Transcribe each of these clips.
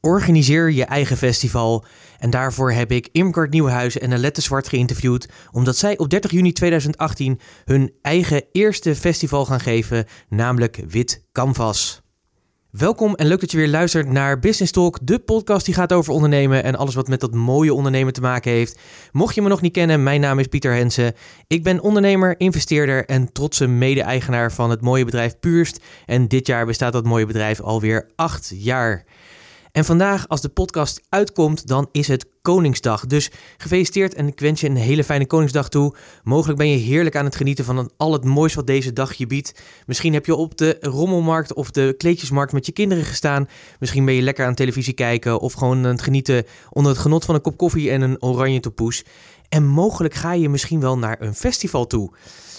Organiseer je eigen festival. En daarvoor heb ik Imgard Nieuwenhuizen en Alette Zwart geïnterviewd, omdat zij op 30 juni 2018 hun eigen eerste festival gaan geven, namelijk Wit Canvas. Welkom en leuk dat je weer luistert naar Business Talk, de podcast die gaat over ondernemen en alles wat met dat mooie ondernemen te maken heeft. Mocht je me nog niet kennen, mijn naam is Pieter Hensen. Ik ben ondernemer, investeerder en trotse mede-eigenaar van het mooie bedrijf Puurst. En dit jaar bestaat dat mooie bedrijf alweer acht jaar. En vandaag, als de podcast uitkomt, dan is het Koningsdag. Dus gefeliciteerd en ik wens je een hele fijne Koningsdag toe. Mogelijk ben je heerlijk aan het genieten van al het moois wat deze dag je biedt. Misschien heb je op de rommelmarkt of de kleedjesmarkt met je kinderen gestaan. Misschien ben je lekker aan televisie kijken of gewoon aan het genieten onder het genot van een kop koffie en een oranje topoes. En mogelijk ga je misschien wel naar een festival toe.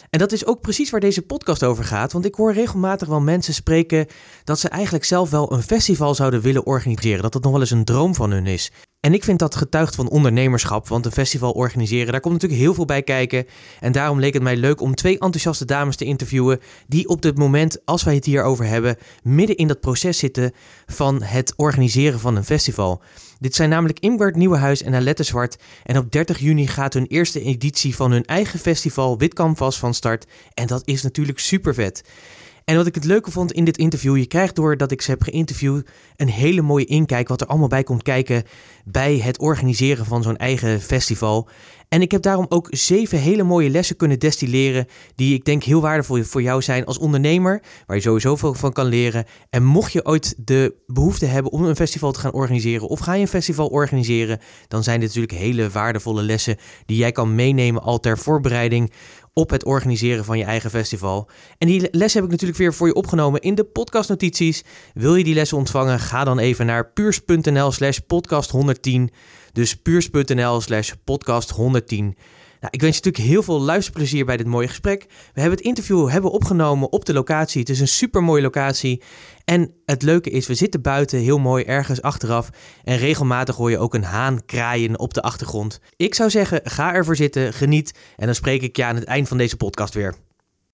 En dat is ook precies waar deze podcast over gaat. Want ik hoor regelmatig wel mensen spreken dat ze eigenlijk zelf wel een festival zouden willen organiseren. Dat dat nog wel eens een droom van hun is. En ik vind dat getuigd van ondernemerschap, want een festival organiseren, daar komt natuurlijk heel veel bij kijken. En daarom leek het mij leuk om twee enthousiaste dames te interviewen die op dit moment, als wij het hier over hebben, midden in dat proces zitten van het organiseren van een festival. Dit zijn namelijk Imgard Nieuwenhuis en Alette Zwart. En op 30 juni gaat hun eerste editie van hun eigen festival Wit Canvas van start. En dat is natuurlijk super vet. En wat ik het leuke vond in dit interview, je krijgt door dat ik ze heb geïnterviewd een hele mooie inkijk wat er allemaal bij komt kijken bij het organiseren van zo'n eigen festival. En ik heb daarom ook zeven hele mooie lessen kunnen destilleren die ik denk heel waardevol voor jou zijn als ondernemer, waar je sowieso veel van kan leren. En mocht je ooit de behoefte hebben om een festival te gaan organiseren of ga je een festival organiseren, dan zijn dit natuurlijk hele waardevolle lessen die jij kan meenemen al ter voorbereiding op het organiseren van je eigen festival. En die les heb ik natuurlijk weer voor je opgenomen in de podcastnotities. Wil je die lessen ontvangen? Ga dan even naar puurs.nl slash podcast 110. Dus puurs.nl slash podcast 110. Nou, ik wens je natuurlijk heel veel luisterplezier bij dit mooie gesprek. We hebben het interview hebben opgenomen op de locatie. Het is een super mooie locatie. En het leuke is, we zitten buiten heel mooi ergens achteraf. En regelmatig hoor je ook een haan kraaien op de achtergrond. Ik zou zeggen, ga ervoor zitten, geniet. En dan spreek ik je aan het eind van deze podcast weer.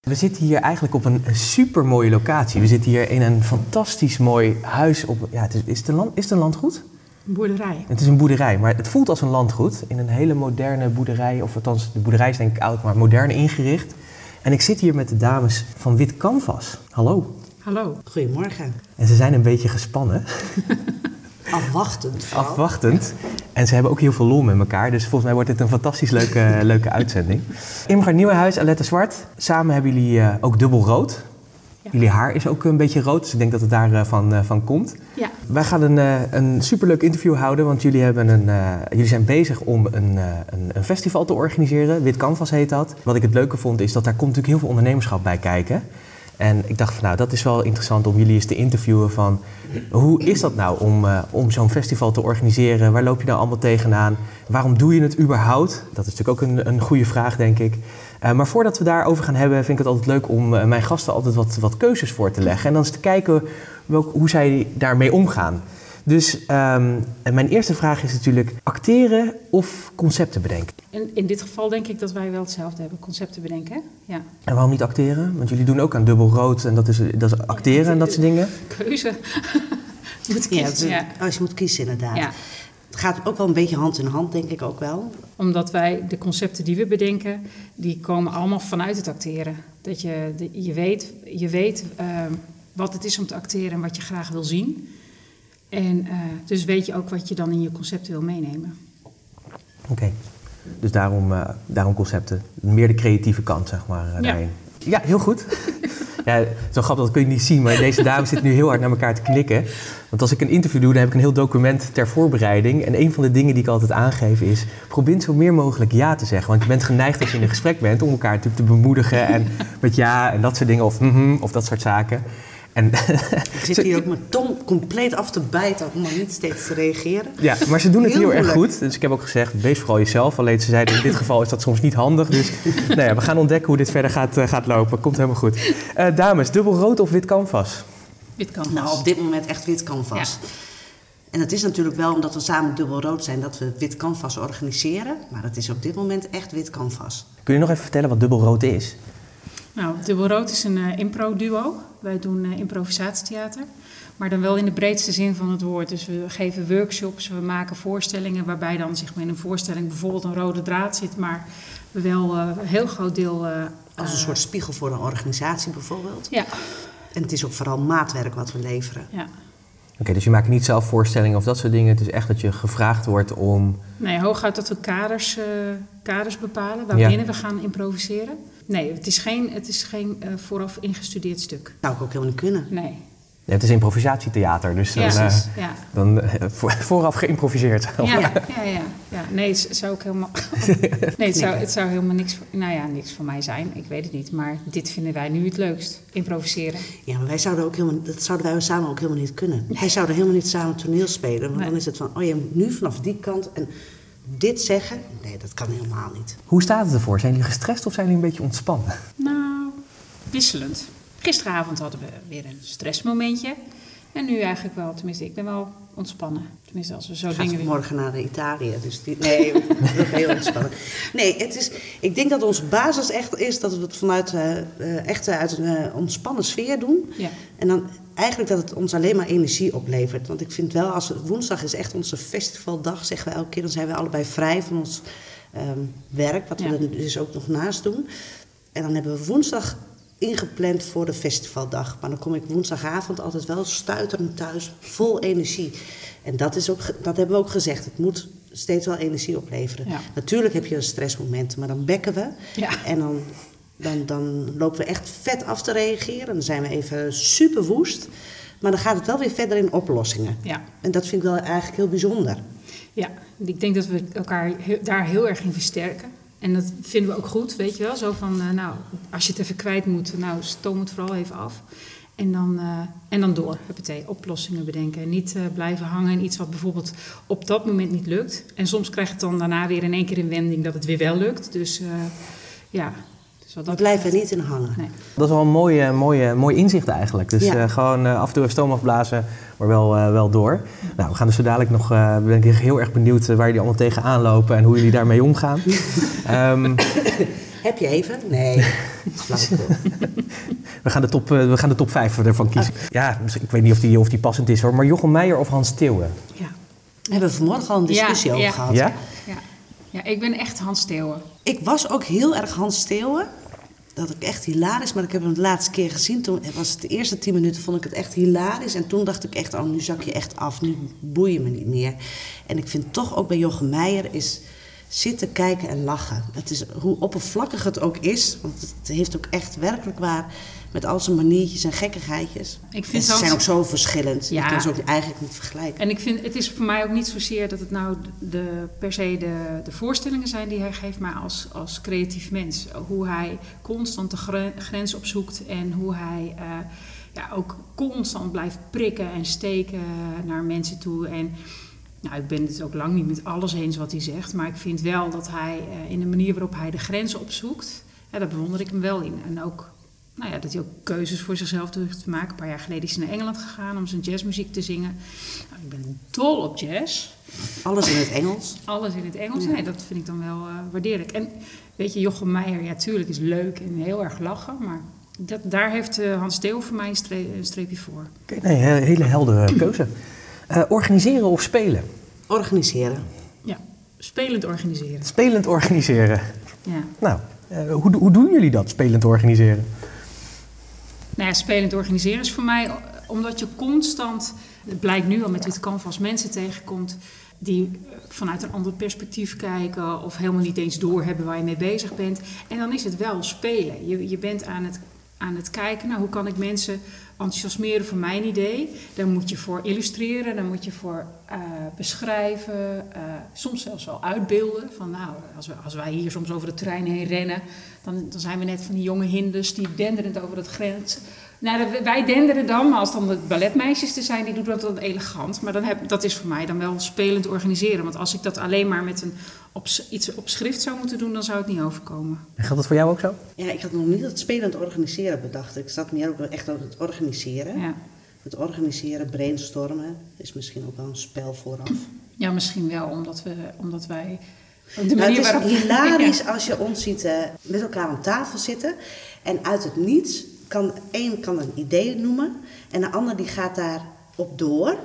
We zitten hier eigenlijk op een super mooie locatie. We zitten hier in een fantastisch mooi huis. Op, ja, het is, is, het een land, is het een landgoed? Een boerderij. Het is een boerderij, maar het voelt als een landgoed. In een hele moderne boerderij, of althans, de boerderij is denk ik oud, maar modern ingericht. En ik zit hier met de dames van Wit Canvas. Hallo. Hallo. Goedemorgen. En ze zijn een beetje gespannen. Afwachtend. vooral. Afwachtend. En ze hebben ook heel veel lol met elkaar. Dus volgens mij wordt dit een fantastisch leuke, leuke uitzending. Imgard Nieuwenhuis, Alette Zwart. Samen hebben jullie eh, ook dubbel rood. Ja. Jullie haar is ook een beetje rood, dus ik denk dat het daarvan van, eh, van komt. Ja, Wij gaan een, eh, een superleuk interview houden, want jullie, hebben een, eh, jullie zijn bezig om een, eh, een, een festival te organiseren. Wit Canvas heet dat. Wat ik het leuke vond, is dat daar komt natuurlijk heel veel ondernemerschap bij kijken. En ik dacht van nou, dat is wel interessant om jullie eens te interviewen van... hoe is dat nou om, eh, om zo'n festival te organiseren? Waar loop je nou allemaal tegenaan? Waarom doe je het überhaupt? Dat is natuurlijk ook een, een goede vraag, denk ik. Eh, maar voordat we daarover gaan hebben, vind ik het altijd leuk om eh, mijn gasten altijd wat, wat keuzes voor te leggen. En dan eens te kijken welk, hoe zij daarmee omgaan. Dus ehm, en mijn eerste vraag is natuurlijk acteren of concepten bedenken. in, in dit geval denk ik dat wij wel hetzelfde hebben, concepten bedenken. Ja, En waarom niet acteren? Want jullie doen ook aan dubbel rood en dat is, dat is acteren en dat soort dingen. keuze. Moet Ja, kiezen, ja. Als je moet kiezen inderdaad. Ja. Het gaat ook wel een beetje hand in hand, denk ik ook wel. Omdat wij de concepten die we bedenken, die komen allemaal vanuit het acteren. Dat je, de- je weet, je weet eh, wat het is om te acteren en wat je graag wil zien. En eh, dus weet je ook wat je dan in je concept wil meenemen. Oké. Dus daarom, eh, daarom concepten. Meer de creatieve kant, zeg maar, eh, Ja. daarin. Ja, heel goed. ja, zo grappig, dat kun je niet zien, maar deze dames zitten nu heel hard naar elkaar te knikken. Want als ik een interview doe, dan heb ik een heel document ter voorbereiding. En een van de dingen die ik altijd aangeef is, probeer zo meer mogelijk ja te zeggen. Want je bent geneigd als je in een gesprek bent om elkaar natuurlijk te bemoedigen en met ja en dat soort dingen of mhm, of dat soort zaken. En Ik zit hier ook mijn tong compleet af te bijten om maar niet steeds te reageren. Ja, maar ze doen het heel, Heel erg goed. Dus ik heb ook gezegd, wees vooral jezelf. Alleen ze zeiden, in dit geval is dat soms niet handig. Dus nou ja, we gaan ontdekken hoe dit verder gaat, eh, gaat lopen. Komt helemaal goed. Eh, dames, dubbel rood of wit canvas? Wit canvas. Nou, op dit moment echt wit canvas. En het is natuurlijk wel omdat we samen dubbel rood zijn dat we wit canvas organiseren. Maar het is op dit moment echt wit canvas. Kun je nog even vertellen wat dubbel rood is? Nou, Dubbel Rood is een eh, impro-duo. Wij doen eh, improvisatietheater. Maar dan wel in de breedste zin van het woord. Dus we geven workshops, we maken voorstellingen... waarbij dan zeg maar, in een voorstelling bijvoorbeeld een rode draad zit... maar we wel eh, een heel groot deel... eh, Als een soort spiegel voor een organisatie bijvoorbeeld. Ja, En het is ook vooral maatwerk wat we leveren. ja. Oké, dus je maakt niet zelf voorstellingen of dat soort dingen. Het is echt dat je gevraagd wordt om... Nee, hooguit dat we kaders, eh, kaders bepalen waarbinnen we gaan improviseren. Nee, het is geen, het is geen eh, vooraf ingestudeerd stuk. Zou ik ook helemaal niet kunnen. Nee. Ja, het is improvisatietheater, dus dan, Ja, eh, precies. Ja. dan eh, voor- vooraf geïmproviseerd. Ja, ja, ja, ja. Nee, het zou ook helemaal. Nee, het zou, het zou helemaal niks, voor- nou ja, niks voor mij zijn. Ik weet het niet. Maar dit vinden wij nu het leukst. Improviseren. Ja, maar wij zouden ook helemaal, dat zouden wij samen ook helemaal niet kunnen. Wij zouden helemaal niet samen toneel spelen. Want Nee. dan is het van, oh je moet nu vanaf die kant en dit zeggen. Nee, dat kan helemaal niet. Hoe staat het ervoor? Zijn jullie gestrest of zijn jullie een beetje ontspannen? Nou, wisselend. Gisteravond hadden we weer een stressmomentje. En nu eigenlijk wel, tenminste, ik ben wel ontspannen. Tenminste, als we zo Gaat dingen morgen naar Italië, dus die, nee, is heel ontspannen. Nee, het is, ik denk dat onze basis echt is dat we het vanuit eh, eh, echt uit een eh, ontspannen sfeer doen. Ja. En dan eigenlijk dat het ons alleen maar energie oplevert. Want ik vind wel, als woensdag is echt onze festivaldag, zeggen we elke keer. Dan zijn we allebei vrij van ons ehm, werk, wat Ja. we er dus ook nog naast doen. En dan hebben we woensdag ingepland voor de festivaldag. Maar dan kom ik woensdagavond altijd wel stuiterend thuis, vol energie. En dat, is ook, dat hebben we ook gezegd. Het moet steeds wel energie opleveren. Ja. Natuurlijk heb je stressmomenten, maar dan bekken we. Ja. En dan, dan, dan lopen we echt vet af te reageren. Dan zijn we even super woest. Maar dan gaat het wel weer verder in oplossingen. Ja. En dat vind ik wel eigenlijk heel bijzonder. Ja, ik denk dat we elkaar daar heel erg in versterken. En dat vinden we ook goed, weet je wel. Zo van, eh, nou, als je het even kwijt moet, nou, stoom het vooral even af. En dan, eh, en dan door, huppatee, oplossingen bedenken. En niet eh, blijven hangen in iets wat bijvoorbeeld op dat moment niet lukt. En soms krijgt het dan daarna weer in één keer een wending dat het weer wel lukt. Dus ja, We dat blijven er niet in hangen. Nee. Dat is wel een mooie, mooie, mooi inzicht eigenlijk. Dus Ja. eh, gewoon eh, af en toe even stoom afblazen, maar wel, eh, wel door. Nou, we gaan dus zo dadelijk nog, eh ben ik heel erg benieuwd waar jullie allemaal tegenaan lopen en hoe jullie daarmee omgaan. Ehm, Heb je even? Nee. We, gaan de top, we gaan de top 5 ervan kiezen. Ja, dus ik weet niet of die, of die passend is hoor, maar Jochem Meijer of Hans Theeuwen? Ja. We hebben vanmorgen al een discussie Ja, over ja. gehad. Ja? Ja. ja, ik ben echt Hans Steeuwen. Ik was ook heel erg Hans Steeuwen. Dat ik echt hilarisch, maar ik heb hem de laatste keer gezien. Toen was het de eerste tien minuten vond ik het echt hilarisch. En toen dacht ik echt, oh, nu zak je echt af. Nu boei je me niet meer. En ik vind toch ook bij Jochem Meijer is zitten, kijken en lachen. Het is, hoe oppervlakkig het ook is. Want het heeft ook echt werkelijk waar... met al zijn maniertjes en gekkigheidjes. Ik vind en ze zijn ook zo verschillend. Ja. Je kan ze ook eigenlijk niet vergelijken. En ik vind, het is voor mij ook niet zozeer dat het nou de, per se de, de voorstellingen zijn die hij geeft, maar als, als creatief mens. Hoe hij constant de gre- grens opzoekt en hoe hij eh, ja, ook constant blijft prikken en steken naar mensen toe. En nou, ik ben het ook lang niet met alles eens wat hij zegt, maar ik vind wel dat hij eh, in de manier waarop hij de grenzen opzoekt, ja, daar bewonder ik hem wel in. En ook nou ja, dat hij ook keuzes voor zichzelf durft te maken. Een paar jaar geleden is hij naar Engeland gegaan om zijn jazzmuziek te zingen. Nou, ik ben dol op jazz. Alles in het Engels. Alles in het Engels. Nee, dat vind ik dan wel eh waardeerlijk. En weet je, Jochem Meijer, ja, tuurlijk is leuk en heel erg lachen. Maar dat, daar heeft eh, Hans Theo voor mij een, stre- een streepje voor. Oké, nee, he- hele heldere keuze. Eh, organiseren of spelen? Organiseren. Ja, spelend organiseren. Spelend organiseren. Ja. Nou, eh, hoe, hoe doen jullie dat, spelend organiseren? Nou ja, spelend organiseren is voor mij, omdat je constant, het blijkt nu al met dit canvas, mensen tegenkomt die eh, vanuit een ander perspectief kijken of helemaal niet eens doorhebben waar je mee bezig bent. En dan is het wel spelen. Je, je bent aan het, aan het kijken, nou, hoe kan ik mensen enthousiasmeren voor mijn idee? Daar moet je voor illustreren, daar moet je voor eh, beschrijven, eh, soms zelfs wel uitbeelden. Van nou, als, we, als wij hier soms over het terrein heen rennen, dan, dan zijn we net van die jonge hinders die denderend over het grens, Nou, dat- wij denderen dan, maar als dan de balletmeisjes er zijn, die doen dat dan elegant. Maar dan heb, dat is voor mij dan wel spelend organiseren. Want als ik dat alleen maar met een op, iets op schrift zou moeten doen, dan zou het niet overkomen. En geldt dat voor jou ook zo? Ja, ik had nog niet het spelend organiseren bedacht. Ik zat meer ook echt op het organiseren. Ja, Het organiseren, brainstormen is misschien ook wel een spel vooraf. ja misschien wel, omdat, we, omdat wij... De Nou, manier het is waarop hilarisch als je ons ziet eh, met elkaar aan tafel zitten. En uit het niets kan één kan een idee noemen. En de ander die gaat daarop door.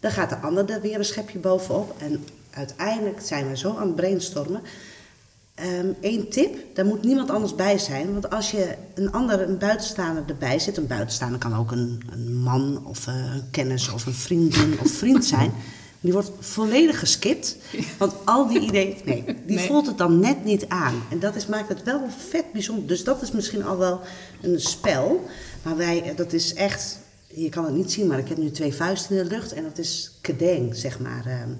Dan gaat de ander er weer een schepje bovenop. En uiteindelijk zijn we zo aan het brainstormen. Eén tip, daar moet niemand anders bij zijn. Want als je een ander, een buitenstaander erbij zit... een buitenstaander kan ook een, een man of eh, een kennis of een vriendin of vriend zijn... die wordt volledig geskipt. Want al die ideeën, nee, die Nee. voelt het dan net niet aan. En dat is, maakt het wel vet bijzonder. Dus dat is misschien al wel een spel. Maar wij, dat is echt... Je kan het niet zien, maar ik heb nu twee vuisten in de lucht. En dat is kedeng, zeg maar. ehm.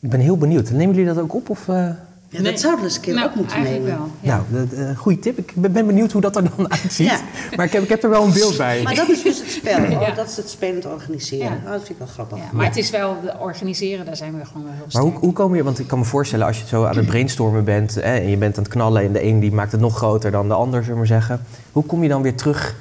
Ik ben heel benieuwd. Nemen jullie dat ook op? Of, eh? Ja, Nee. dat zouden we eens een keer nou, op moeten nemen. wel. Ja. Nou, dat, eh, goede tip. Ik ben ben benieuwd hoe dat er dan uitziet. Ja. Maar ik heb, ik heb er wel een beeld bij. Maar dat is dus het spel. Ja. Oh, dat is het spelend organiseren. Ja. Oh, dat vind ik wel grappig. Ja, maar het is wel, de organiseren, daar zijn we gewoon wel heel Maar hoe, hoe kom je, want ik kan me voorstellen als je zo aan het brainstormen bent hè, en je bent aan het knallen en de een die maakt het nog groter dan de ander, zullen we maar zeggen. Hoe kom je dan weer terug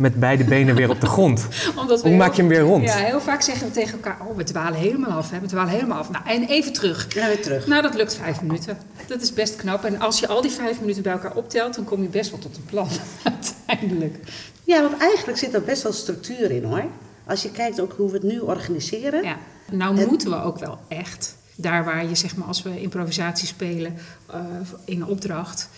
met beide benen weer op de grond? Omdat Hoe maak je hem weer rond? Ja, heel vaak zeggen we tegen elkaar, oh, we dwalen helemaal af, hè, we dwalen helemaal af. Nou, en even terug. Ja, weer terug. Nou, dat lukt vijf minuten. Dat is best knap. En als je al die vijf minuten bij elkaar optelt, dan kom je best wel tot een plan uiteindelijk. Ja, want eigenlijk zit er best wel structuur in hoor. Als je kijkt ook hoe we het nu organiseren. Ja. Nou En- moeten we ook wel echt. Daar waar je, zeg maar, als we improvisatie spelen eh, in een opdracht...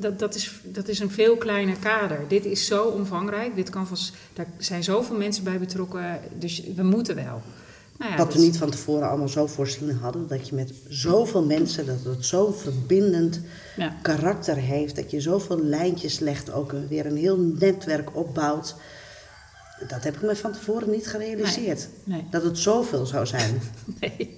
Dat, dat, is, dat is een veel kleiner kader. Dit is zo omvangrijk. Dit kan vast, daar zijn zoveel mensen bij betrokken. Dus we moeten wel. Nou ja, Wat we niet van tevoren allemaal zo voorzien hadden. Dat je met zoveel mensen, dat het zo'n verbindend Ja. karakter heeft. Dat je zoveel lijntjes legt, ook weer een heel netwerk opbouwt. Dat heb ik me van tevoren niet gerealiseerd. Nee, nee. Dat het zoveel zou zijn. Nee.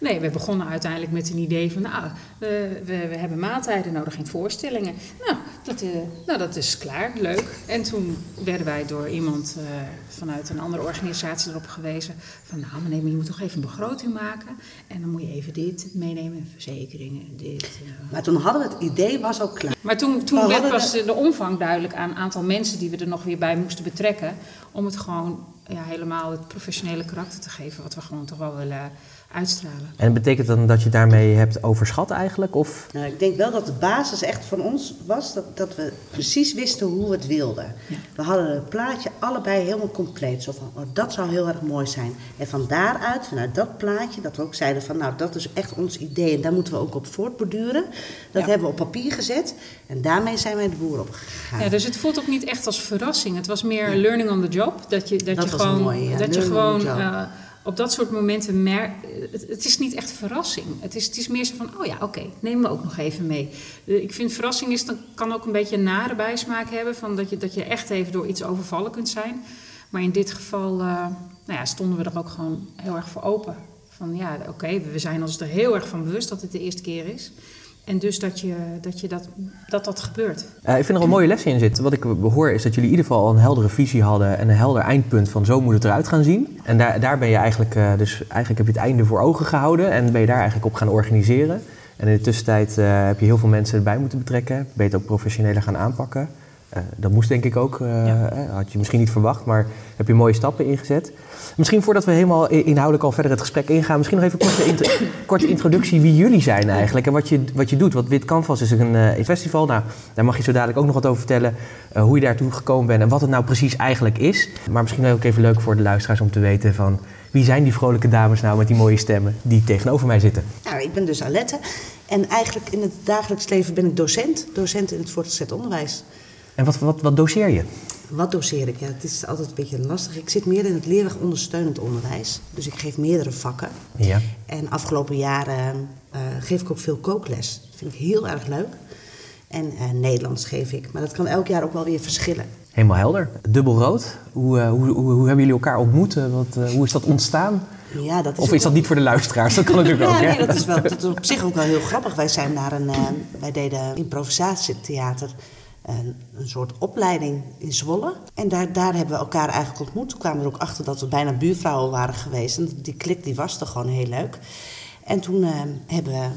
Nee, we begonnen uiteindelijk met een idee van, nou, we, we, we hebben maaltijden nodig, geen voorstellingen. Nou dat, eh, nou, dat is klaar, leuk. En toen werden wij door iemand eh, vanuit een andere organisatie erop gewezen van, nou, maar nee, maar je moet toch even een begroting maken. En dan moet je even dit meenemen, verzekeringen, dit. eh. Maar toen hadden we het idee, was al klaar. Maar toen, toen We werd pas de omvang duidelijk aan het aantal mensen die we er nog weer bij moesten betrekken. Om het gewoon ja, helemaal het professionele karakter te geven, wat we gewoon toch wel willen uitstralen. En betekent dan dat je daarmee hebt overschat eigenlijk? Of Nou, ik denk wel dat de basis echt van ons was dat, dat we precies wisten hoe we het wilden. Ja. We hadden het plaatje allebei helemaal compleet. Zo van, oh, dat zou heel erg mooi zijn. En van daaruit, vanuit dat plaatje, dat we ook zeiden van, nou, dat is echt ons idee en daar moeten we ook op voortborduren. Dat Ja. hebben we op papier gezet en daarmee zijn wij de boer op gegaan. Ja, dus het voelt ook niet echt als verrassing. Het was meer learning on the job. Dat je, dat Dat je was gewoon, mooi, ja. dat je Learning gewoon the job. eh, op dat soort momenten merkt. Het, het is niet echt verrassing. Het is, het is meer zo van: oh ja, oké, nemen we ook nog even mee. Eh, Ik vind verrassing is, dan kan ook een beetje een nare bijsmaak hebben. Van dat, je, dat je echt even door iets overvallen kunt zijn. Maar in dit geval eh, nou ja, stonden we er ook gewoon heel erg voor open. Van ja, oké, we zijn ons er heel erg van bewust dat het de eerste keer is. En dus dat je, dat, je dat, dat, dat gebeurt. Ik vind er een mooie les in zitten. Wat ik hoor is dat jullie in ieder geval al een heldere visie hadden en een helder eindpunt van zo moet het eruit gaan zien. En daar, daar ben je eigenlijk, eh, dus eigenlijk heb je het einde voor ogen gehouden en ben je daar eigenlijk op gaan organiseren. En in de tussentijd eh, heb je heel veel mensen erbij moeten betrekken, ben ook professioneler gaan aanpakken. Eh, dat moest denk ik ook, eh, Ja. had je misschien niet verwacht, maar heb je mooie stappen ingezet. Misschien voordat we helemaal inhoudelijk al verder het gesprek ingaan, misschien nog even een korte, intro- korte introductie wie jullie zijn eigenlijk en wat je, wat je doet. Want Wit Canvas is een, eh, een festival, nou, daar mag je zo dadelijk ook nog wat over vertellen, eh, hoe je daartoe gekomen bent en wat het nou precies eigenlijk is. Maar misschien ook even leuk voor de luisteraars om te weten van wie zijn die vrolijke dames nou met die mooie stemmen die tegenover mij zitten. Nou, ik ben dus Alette en eigenlijk in het dagelijks leven ben ik docent. Docent in het voortgezet onderwijs. En wat, wat, wat doseer je? Wat doseer ik? Ja, het is altijd een beetje lastig. Ik zit meer in het leerweg ondersteunend onderwijs. Dus ik geef meerdere vakken. Ja. En afgelopen jaren eh, geef ik ook veel kookles. Dat vind ik heel erg leuk. En eh, Nederlands geef ik. Maar dat kan elk jaar ook wel weer verschillen. Helemaal helder. Dubbelrood. Hoe, eh, hoe, hoe, hoe hebben jullie elkaar ontmoet? Wat, hoe is dat ontstaan? Ja, dat is Of is dat niet voor de luisteraars? Dat kan natuurlijk ook. Ja, hè? nee, dat is, wel, dat is op zich ook wel heel grappig. Wij zijn naar een, wij deden improvisatietheater een, een soort opleiding in Zwolle. En daar, daar hebben we elkaar eigenlijk ontmoet. Toen kwamen we er ook achter dat we bijna buurvrouwen waren geweest. En die klik die was er gewoon heel leuk. En toen eh, hebben we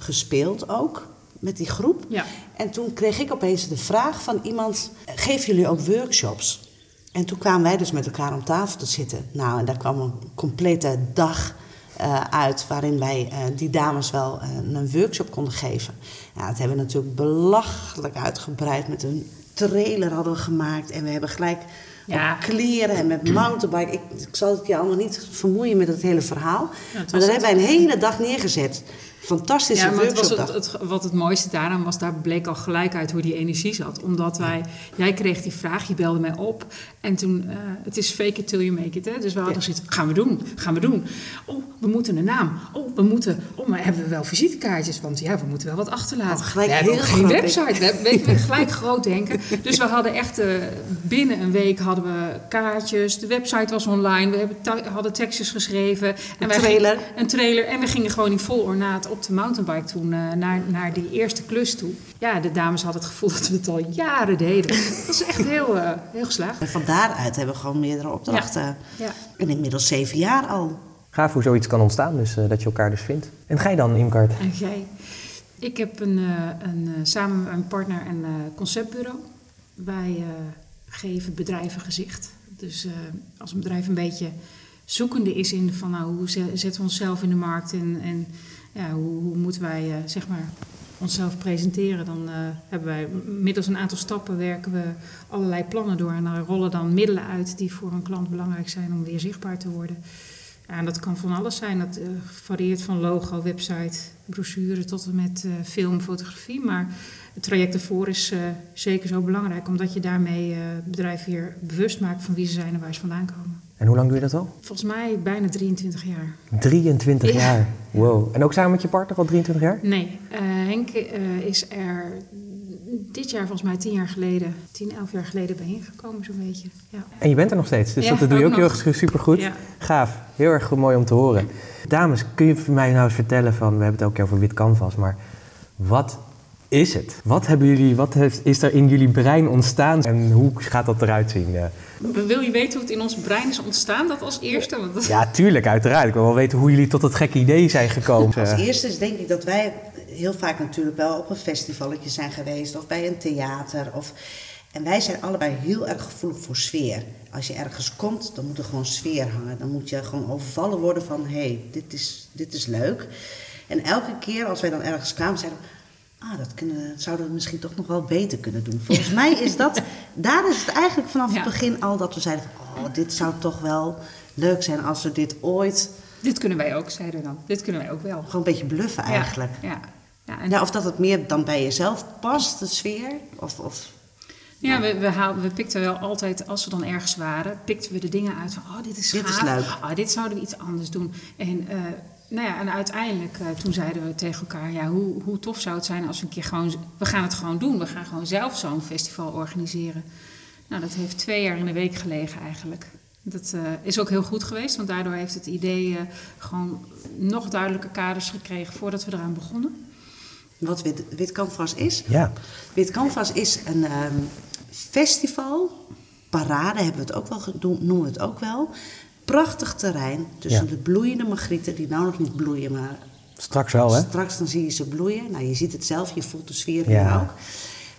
gespeeld ook met die groep. Ja. En toen kreeg ik opeens de vraag van iemand: geven jullie ook workshops? En toen kwamen wij dus met elkaar om tafel te zitten. Nou, en daar kwam een complete dag eh, uit waarin wij eh, die dames wel eh, een workshop konden geven. Ja, dat hebben we natuurlijk belachelijk uitgebreid. Met een trailer hadden we gemaakt en we hebben gelijk Ja. kleren en met mountainbike. Ik, ik zal het je allemaal niet vermoeien met het hele verhaal. Ja, het maar daar hebben wij een hele dag neergezet. Fantastische Ja, maar het was het, het, wat het mooiste daaraan was, daar bleek al gelijk uit hoe die energie zat. Omdat wij, jij kreeg die vraag, je belde mij op. En toen, eh, het is fake it till you make it. Hè? Dus we hadden zoiets, gaan we doen, gaan we doen. Oh, we moeten een naam. Oh, we moeten, oh, maar hebben we wel visitekaartjes? Want ja, we moeten wel wat achterlaten. Oh, gelijk we hebben heel ook geen website. We hebben gelijk groot denken. Dus we hadden echt, eh, binnen een week hadden we kaartjes. De website was online. We hebben hadden tekstjes geschreven. En Een trailer. gingen- een trailer. En we gingen gewoon in vol ornaat op de mountainbike toen eh, naar, naar die eerste klus toe. Ja, de dames hadden het gevoel dat we het al jaren deden. Dat is echt heel, eh, heel geslaagd. En van daaruit hebben we gewoon meerdere opdrachten. Ja. En inmiddels zeven jaar al. Gaaf hoe zoiets kan ontstaan, dus eh, dat je elkaar dus vindt. En je dan, Imkart? En jij? Ik heb een, eh, een, eh, samen met mijn partner een eh, conceptbureau. Wij eh, geven bedrijven gezicht. Dus eh, als een bedrijf een beetje zoekende is in van nou, hoe ze- zetten we onszelf in de markt en, en ja, hoe, moeten wij eh, zeg maar onszelf presenteren, dan eh, hebben wij middels een aantal stappen werken we allerlei plannen door en daar rollen dan middelen uit die voor een klant belangrijk zijn om weer zichtbaar te worden. Ja, en dat kan van alles zijn. Dat eh, varieert van logo, website, brochure tot en met film, fotografie. Maar het traject ervoor is zeker zo belangrijk, omdat je daarmee het bedrijf weer bewust maakt van wie ze zijn en waar ze vandaan komen. En hoe lang doe je dat al? Volgens mij bijna 23 jaar. 23 Ja. jaar. Wow. En ook samen met je partner al 23 jaar? Nee, eh, Henk eh, is er dit jaar volgens mij 10 jaar geleden, 10, 11 jaar geleden bij ingekomen zo'n beetje. Ja. En je bent er nog steeds, dus Ja, dat doe je ook ook heel erg supergoed. Ja. Gaaf, heel erg goed, mooi om te horen. Dames, kun je mij nou eens vertellen van, we hebben het keer over wit canvas, maar wat is het? Wat, hebben jullie, wat heeft, is er in jullie brein ontstaan en hoe gaat dat eruit zien? Eh, Wil je weten hoe het in ons brein is ontstaan? Dat als eerste? Want dat- Ja, tuurlijk, uiteraard. Ik wil wel weten hoe jullie tot dat gekke idee zijn gekomen. Als eerste is denk ik dat wij heel vaak natuurlijk wel op een festivalletje zijn geweest of bij een theater. Of, en wij zijn allebei heel erg gevoelig voor sfeer. Als je ergens komt, dan moet er gewoon sfeer hangen. Dan moet je gewoon overvallen worden van hé, hey, dit, is, dit is leuk. En elke keer als wij dan ergens kwamen, zeiden we. Ah, dat kunnen, zouden we misschien toch nog wel beter kunnen doen. Volgens mij is dat, daar is het eigenlijk vanaf Ja. het begin al dat we zeiden van, oh, dit zou toch wel leuk zijn als we dit ooit Dit kunnen wij ook, zeiden we dan. Dit kunnen wij ook wel. gewoon een beetje bluffen eigenlijk. Ja, ja. ja, en Ja, of dat het meer dan bij jezelf past, de sfeer. Of, of Ja, we, we, haal, we pikten wel altijd, als we dan ergens waren, pikten we de dingen uit van, oh, dit is Dit is gaaf. leuk. Oh, dit zouden we iets anders doen. En, eh, nou ja, en uiteindelijk, eh, toen zeiden we tegen elkaar, ja, hoe, hoe tof zou het zijn als we een keer gewoon, we gaan het gewoon doen. We gaan gewoon zelf zo'n festival organiseren. Nou, dat heeft twee jaar in de week gelegen eigenlijk. Dat eh, is ook heel goed geweest, want daardoor heeft het idee eh, gewoon nog duidelijke kaders gekregen voordat we eraan begonnen. wat wit, wit Canvas is. ja, Wit Canvas is een ehm, festival. Parade hebben we het ook wel, noemen we het ook wel. Prachtig terrein tussen Ja. de bloeiende magrieten, die nou nog niet bloeien, maar straks wel, hè? straks dan zie je ze bloeien. Nou, je ziet het zelf, je voelt de sfeer Ja. hier ook.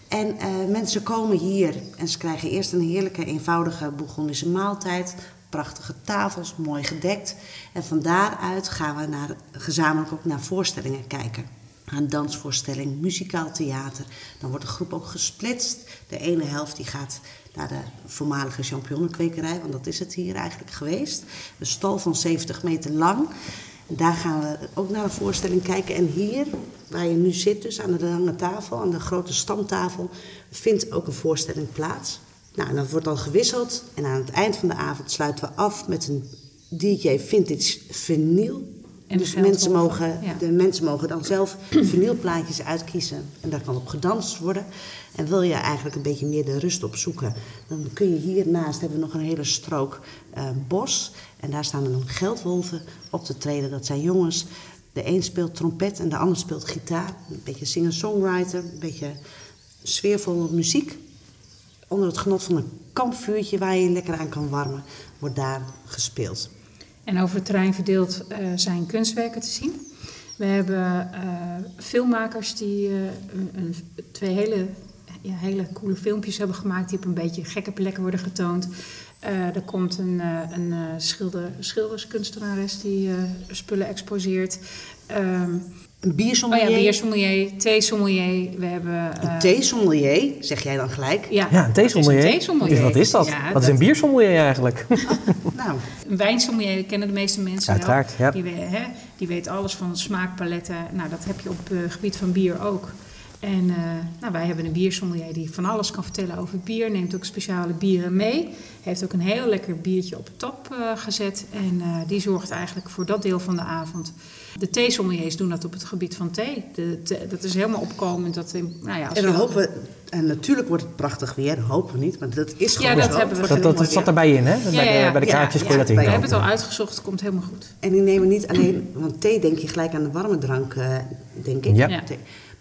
En eh, mensen komen hier en ze krijgen eerst een heerlijke, eenvoudige Bourgondische maaltijd. Prachtige tafels, mooi gedekt. En van daaruit gaan we naar, gezamenlijk ook naar voorstellingen kijken. Een dansvoorstelling, muzikaal theater. Dan wordt de groep ook gesplitst. De ene helft die gaat naar de voormalige champignonnenkwekerij, want dat is het hier eigenlijk geweest. Een stal van 70 meter lang. Daar gaan we ook naar een voorstelling kijken. En hier, waar je nu zit, dus aan de lange tafel, aan de grote stamtafel, vindt ook een voorstelling plaats. Nou, en dat wordt dan gewisseld. En aan het eind van de avond sluiten we af met een DJ Vintage Vinyl. En dus mensen mogen, ja. de mensen mogen dan zelf vinylplaatjes uitkiezen. En daar kan op gedanst worden. En wil je eigenlijk een beetje meer de rust op zoeken, dan kun je hiernaast hebben we nog een hele strook eh, bos. En daar staan dan geldwolven op te treden. Dat zijn jongens. De een speelt trompet en de ander speelt gitaar. Een beetje singer-songwriter, een beetje sfeervolle muziek. Onder het genot van een kampvuurtje waar je je lekker aan kan warmen, wordt daar gespeeld. En over het terrein verdeeld uh, zijn kunstwerken te zien. We hebben uh, filmmakers die uh, een, een, twee hele, ja, hele coole filmpjes hebben gemaakt... die op een beetje gekke plekken worden getoond. er komt een, een schilder, schilderskunstenares die spullen exposeert... Um, een biersommelier. Oh ja, biersommelier, theesommelier. We hebben... Uh... Een theesommelier, zeg jij dan gelijk? Ja, ja een theesommelier. Wat is dat? Ja, wat is een biersommelier eigenlijk? nou. Een wijnsommelier kennen de meeste mensen Uiteraard, wel. Ja. Die, hè, die weet alles van smaakpaletten. Nou, dat heb je op het uh, gebied van bier ook. En uh, nou, wij hebben een biersommelier die van alles kan vertellen over bier. Neemt ook speciale bieren mee. Heeft ook een heel lekker biertje op top uh, gezet. En uh, die zorgt eigenlijk voor dat deel van de avond. De theesommeliers doen dat op het gebied van thee. De, de, dat is helemaal opkomend. Dat, nou ja, en dan hopen we, en natuurlijk wordt het prachtig weer, hopen we niet, maar dat is gewoon Ja, dat zo. hebben we dat, dat, dat zat erbij in, hè? Ja, ja, bij, de, bij de kaartjes kon je dat in. We hebben het al uitgezocht, komt helemaal goed. En die nemen niet alleen, want thee denk je gelijk aan de warme drank, uh, denk ik. Ja.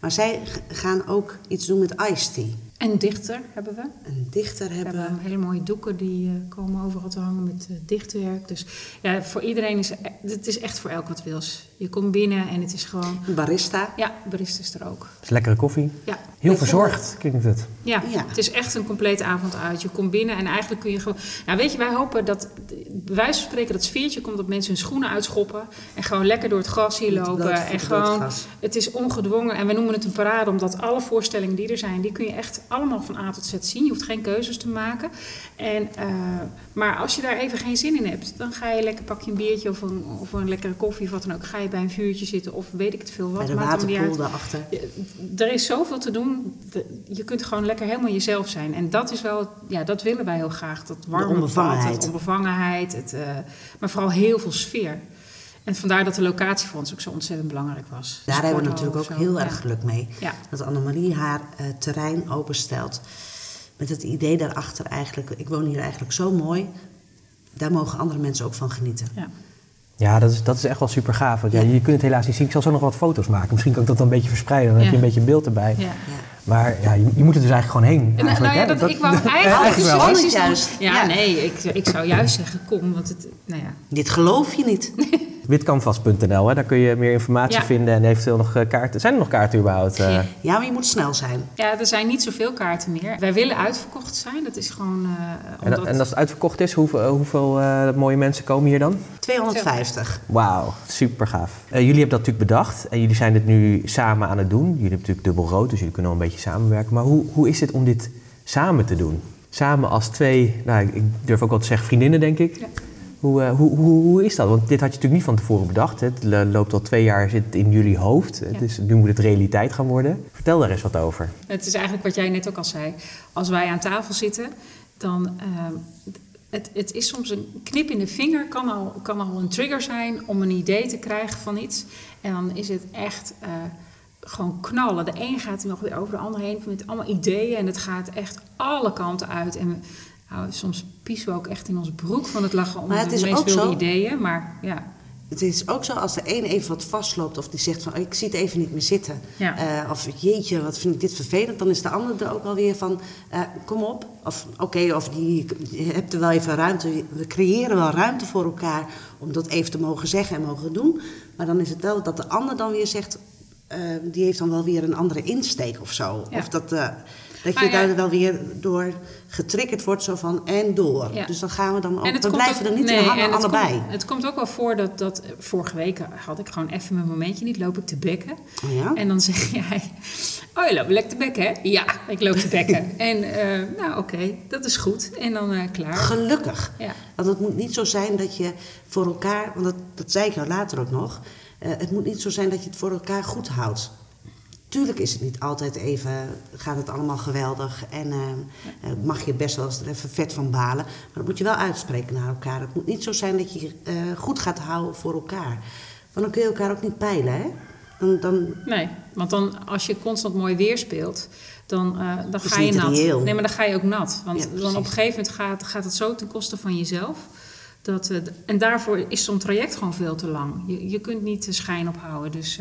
Maar zij gaan ook iets doen met iced tea. En dichter hebben we. Een dichter hebben we. hebben hele mooie doeken die uh, komen overal te hangen met uh, dichtwerk. Dus ja, voor iedereen is het is echt voor elk wat wils. Je komt binnen en het is gewoon... Een barista. Ja, barista is er ook. is lekkere koffie. Ja. Heel verzorgd klinkt het. Ja, ja, het is echt een complete avond uit. Je komt binnen en eigenlijk kun je gewoon... Nou weet je, wij hopen dat, bij wijze van spreken, dat sfeertje komt dat mensen hun schoenen uitschoppen. En gewoon lekker door het gras hier lopen. En gewoon, het, het is ongedwongen. En we noemen het een parade, omdat alle voorstellingen die er zijn, die kun je echt allemaal van A tot Z zien. Je hoeft geen keuzes te maken. En, uh, maar als je daar even geen zin in hebt, dan ga je lekker pak je een biertje of een, of een lekkere koffie of wat dan ook. Ga je bij een vuurtje zitten of weet ik het veel wat. Bij de waterpoel daarachter. Er is zoveel te doen. Je kunt gewoon lekker helemaal jezelf zijn. En dat is wel, ja, dat willen wij heel graag. Dat warme de onbevangenheid. Pad, onbevangenheid. Het, uh, maar vooral heel veel sfeer. En vandaar dat de locatie voor ons ook zo ontzettend belangrijk was. Daar hebben we natuurlijk ook heel ja. erg geluk mee. Ja. Dat Annemarie haar uh, terrein openstelt. Met het idee daarachter eigenlijk, ik woon hier eigenlijk zo mooi. Daar mogen andere mensen ook van genieten. Ja. Ja, dat is, dat is echt wel super gaaf. Want ja, je kunt het helaas niet zien. Ik zal zo nog wat foto's maken. Misschien kan ik dat dan een beetje verspreiden. Dan Ja. heb je een beetje beeld erbij. Ja. Maar ja, je, je moet er dus eigenlijk gewoon heen. En, eigenlijk, nou ja, dat, ik wou eigenlijk, eigenlijk wel. Juist. Ja, Ja. nee, ik, ik zou juist zeggen, kom, want het, nou ja. Dit geloof je niet. Witcanvas.nl, hè? daar kun je meer informatie Ja. vinden en eventueel nog eh, kaarten. Zijn er nog kaarten überhaupt? eh? Ja. Maar je moet snel zijn. ja, er zijn niet zoveel kaarten meer. Wij willen uitverkocht zijn, dat is gewoon eh, En, omdat... en als het uitverkocht is, hoeveel, hoeveel eh, mooie mensen komen hier dan? 250. Wauw, super gaaf. Eh, jullie hebben dat natuurlijk bedacht en jullie zijn dit nu samen aan het doen. Jullie hebben natuurlijk dubbel rood, dus jullie kunnen al een beetje samenwerken. Maar hoe, hoe is het om dit samen te doen? Samen als twee, nou, ik durf ook wel te zeggen vriendinnen, denk ik. Ja. Hoe, eh, hoe, hoe, hoe is dat? Want dit had je natuurlijk niet van tevoren bedacht. hè. Het lo- loopt al twee jaar zit in jullie hoofd. Ja. is, nu moet het realiteit gaan worden. Vertel daar eens wat over. Het is eigenlijk wat jij net ook al zei. Als wij aan tafel zitten, dan. ehm, het, het is soms een knip in de vinger, kan al, kan al een trigger zijn om een idee te krijgen van iets. En dan is het echt eh, gewoon knallen. De een gaat nog weer over de ander heen met allemaal ideeën. En het gaat echt alle kanten uit. En nou, soms piezen we ook echt in ons broek van het lachen om Maar het is ook zo- ideeën. Maar ja, Het is ook zo als de een even wat vastloopt of die zegt van oh, ik zie het even niet meer zitten. Ja. Eh, of jeetje, wat vind ik dit vervelend. Dan is de ander er ook alweer van eh, kom op. Of oké, of die, je hebt er wel even ruimte. We creëren wel ruimte voor elkaar om dat even te mogen zeggen en mogen doen. Maar dan is het wel dat de ander dan weer zegt, eh, die heeft dan wel weer een andere insteek of zo. Ja. Of dat, dat Maar je daar wel weer door getriggerd wordt zo van en door. Dus dan gaan we dan ook, we blijven ook- er niet nee, in hangen allebei. Komt, het komt ook wel voor dat, dat... Vorige week had ik gewoon even mijn momentje niet. Loop ik te bekken. Oh ja? En dan zeg jij... Oh, je loopt lekker te bekken, hè? Ja, ik loop te bekken. en eh, nou, oké, dat is goed. En dan eh, klaar. Gelukkig. Ja. Want het moet niet zo zijn dat je voor elkaar, want dat, dat zei ik jou later ook nog, eh, het moet niet zo zijn dat je het voor elkaar goed houdt. Tuurlijk is het niet altijd even, gaat het allemaal geweldig en eh, eh, mag je best wel eens er even vet van balen. Maar dat moet je wel uitspreken naar elkaar. Het moet niet zo zijn dat je eh, goed gaat houden voor elkaar. Want dan kun je elkaar ook niet peilen, hè? Dan, dan, Nee, want dan als je constant mooi weer speelt, dan, dan ga je nat. reëel. Nee, maar dan ga je ook nat. Want Ja, dan op een gegeven moment gaat, gaat het zo ten koste van jezelf. Dat, en daarvoor is zo'n traject gewoon veel te lang. Je, je kunt niet de schijn ophouden. Dus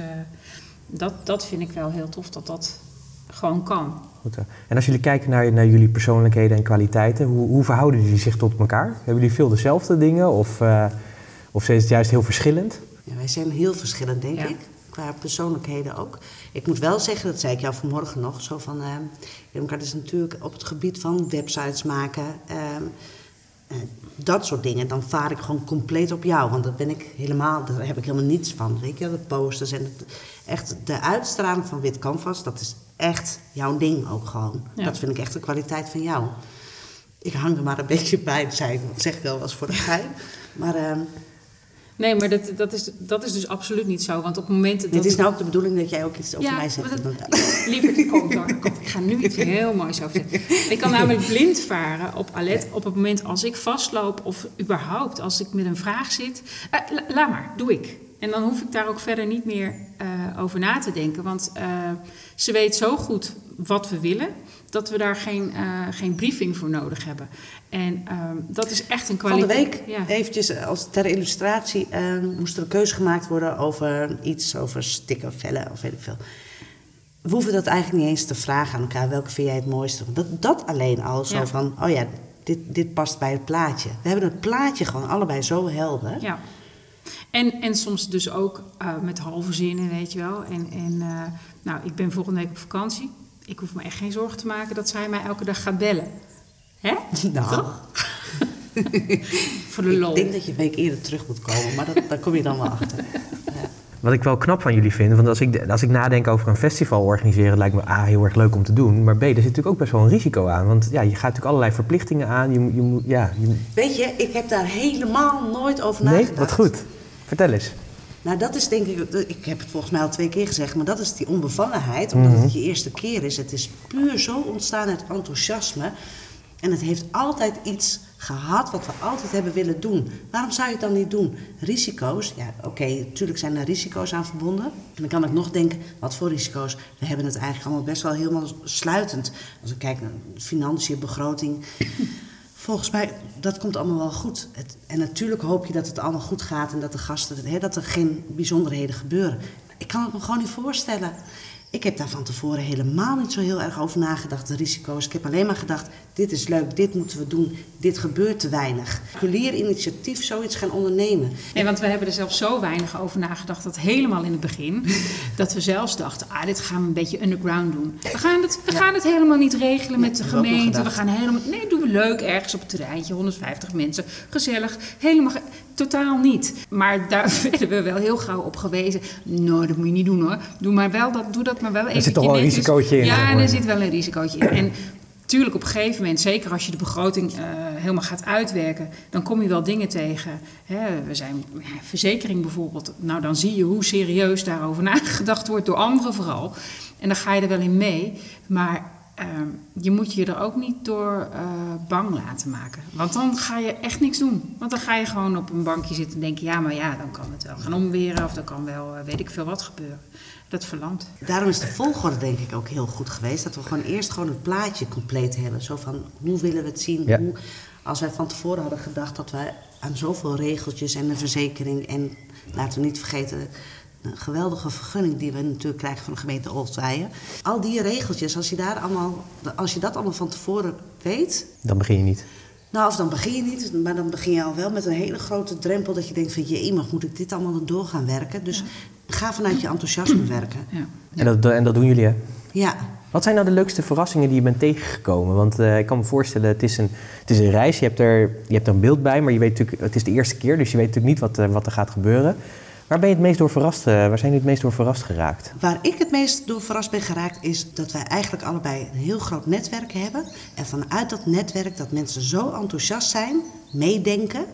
dat, dat vind ik wel heel tof dat dat gewoon kan. Goed, en als jullie kijken naar, naar jullie persoonlijkheden en kwaliteiten, hoe, hoe, verhouden jullie zich tot elkaar? Hebben jullie veel dezelfde dingen of, uh, of is het juist heel verschillend? Ja, wij zijn heel verschillend, denk ik. Qua persoonlijkheden ook. Ik moet wel zeggen, dat zei ik jou vanmorgen nog, zo van... Uh, dat is natuurlijk op het gebied van websites maken... Uh, dat soort dingen, dan vaar ik gewoon compleet op jou. Want dat ben ik helemaal, daar heb ik helemaal niets van. Weet je, de posters en het, echt de uitstraling van wit canvas, dat is echt jouw ding ook gewoon. Dat vind ik echt de kwaliteit van jou. Ik hang er maar een beetje bij, zei zeg ik wel was voor de gein. Maar uh, Nee, maar dat, dat, is, dat is dus absoluut niet zo. Want op momenten. Dit is nou ook de bedoeling dat jij ook iets over mij zegt. liever, kom door. Ik ga nu iets heel moois over zeggen. Ik kan namelijk blind varen op Alet op het moment als ik vastloop of überhaupt als ik met een vraag zit. Uh, laat maar, doe ik. En dan hoef ik daar ook verder niet meer uh, over na te denken. Want uh, ze weet zo goed wat we willen dat we daar geen, uh, geen briefing voor nodig hebben. En uh, dat is echt een kwaliteit. Van de week, ja. eventjes eh, als ter illustratie, uh, moest er een keuze gemaakt worden over iets, over stickervellen of weet ik veel. We hoeven dat eigenlijk niet eens te vragen aan elkaar, welke vind jij het mooiste? Dat, dat alleen al zo ja. van, oh ja, dit, dit past bij het plaatje. We hebben het plaatje gewoon allebei zo helder. Ja. En, en soms dus ook uh, met halve zinnen, weet je wel. En, en uh, nou, ik ben volgende week op vakantie ik hoef me echt geen zorgen te maken dat zij mij elke dag gaat bellen. Hè? Nou. Voor de lol. Ik denk dat je een week eerder terug moet komen, maar dat, daar kom je dan wel achter. Ja. Wat ik wel knap van jullie vind, want als ik, als ik nadenk over een festival organiseren, lijkt me A, heel erg leuk om te doen. Maar B, er zit natuurlijk ook best wel een risico aan. Want ja, je gaat natuurlijk allerlei verplichtingen aan. Je, je, ja, je... Weet je, ik heb daar helemaal nooit over nagedacht. Nee, wat goed. Vertel eens. Nou, dat is denk ik, ik heb het volgens mij al twee keer gezegd, maar dat is die onbevangenheid, omdat het je eerste keer is. Het is puur zo ontstaan uit enthousiasme. En het heeft altijd iets gehad wat we altijd hebben willen doen. Waarom zou je het dan niet doen? Risico's, ja oké, natuurlijk zijn er risico's aan verbonden. En dan kan ik nog denken, wat voor risico's? We hebben het eigenlijk allemaal best wel helemaal sluitend. Als ik kijk naar financiën, begroting volgens mij, dat komt allemaal wel goed. Het, en natuurlijk hoop je dat het allemaal goed gaat en dat de gasten, hè, dat er geen bijzonderheden gebeuren. Ik kan het me gewoon niet voorstellen. Ik heb daar van tevoren helemaal niet zo heel erg over nagedacht, de risico's. Ik heb alleen maar gedacht, dit is leuk, dit moeten we doen, dit gebeurt te weinig. Particulier initiatief zoiets gaan ondernemen. Nee, want we hebben er zelf zo weinig over nagedacht, dat helemaal in het begin, dat we zelfs dachten, ah, dit gaan we een beetje underground doen. We gaan het, we gaan het helemaal niet regelen met de gemeente. We gaan helemaal, nee, doen we leuk ergens op het terreintje, 150 mensen, gezellig, helemaal, totaal niet. Maar daar werden we wel heel gauw op gewezen. Nou, dat moet je niet doen hoor. Doe maar wel dat, doe dat maar wel even. Er zit toch wel een risicootje in. Ja, er zit wel een risicootje in. En Tuurlijk, op een gegeven moment, zeker als je de begroting uh, helemaal gaat uitwerken, dan kom je wel dingen tegen. Hè, we zijn ja, verzekering bijvoorbeeld. Nou, dan zie je hoe serieus daarover nagedacht wordt door anderen vooral. En dan ga je er wel in mee. Maar uh, je moet je er ook niet door uh, bang laten maken. Want dan ga je echt niks doen. Want dan ga je gewoon op een bankje zitten en denken: ja, maar ja, dan kan het wel gaan omweren of dan kan wel, weet ik veel wat gebeuren dat verlandt. Daarom is de volgorde denk ik ook heel goed geweest. Dat we gewoon eerst gewoon het plaatje compleet hebben. Zo van, hoe willen we het zien? Ja. Hoe, als wij van tevoren hadden gedacht dat we aan zoveel regeltjes en een verzekering... en laten we niet vergeten, een geweldige vergunning die we natuurlijk krijgen van de gemeente Oldtwijen. Al die regeltjes, als je, daar allemaal, als je dat allemaal van tevoren weet... Dan begin je niet. Nou, of dan begin je niet, maar dan begin je al wel met een hele grote drempel... dat je denkt van, je mag moet ik dit allemaal door gaan werken? Dus ga vanuit je enthousiasme werken. Ja. En, dat, en dat doen jullie, hè? Ja. Wat zijn nou de leukste verrassingen die je bent tegengekomen? Want uh, ik kan me voorstellen, het is, een, het is een reis, je hebt, er, je hebt er een beeld bij... maar je weet natuurlijk, het is de eerste keer, dus je weet natuurlijk niet wat, uh, wat er gaat gebeuren... Waar ben je het meest door verrast? Uh, waar zijn jullie het meest door verrast geraakt? Waar ik het meest door verrast ben geraakt is dat wij eigenlijk allebei een heel groot netwerk hebben. En vanuit dat netwerk dat mensen zo enthousiast zijn, meedenken.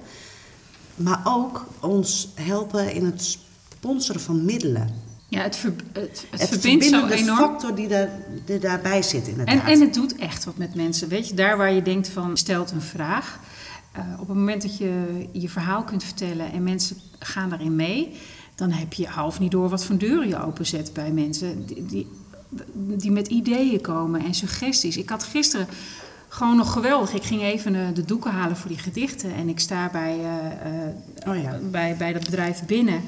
Maar ook ons helpen in het sponsoren van middelen. Ja, het, ver, het, het, het verbindt zo enorm. factor die, daar, die daarbij zit inderdaad. En, en het doet echt wat met mensen. Weet je, daar waar je denkt van, stelt een vraag... Uh, op het moment dat je je verhaal kunt vertellen en mensen gaan daarin mee, dan heb je half niet door wat voor deuren je openzet bij mensen die, die, die, met ideeën komen en suggesties. Ik had gisteren gewoon nog geweldig. Ik ging even de, de doeken halen voor die gedichten en ik sta bij, uh, oh ja. bij, bij dat bedrijf binnen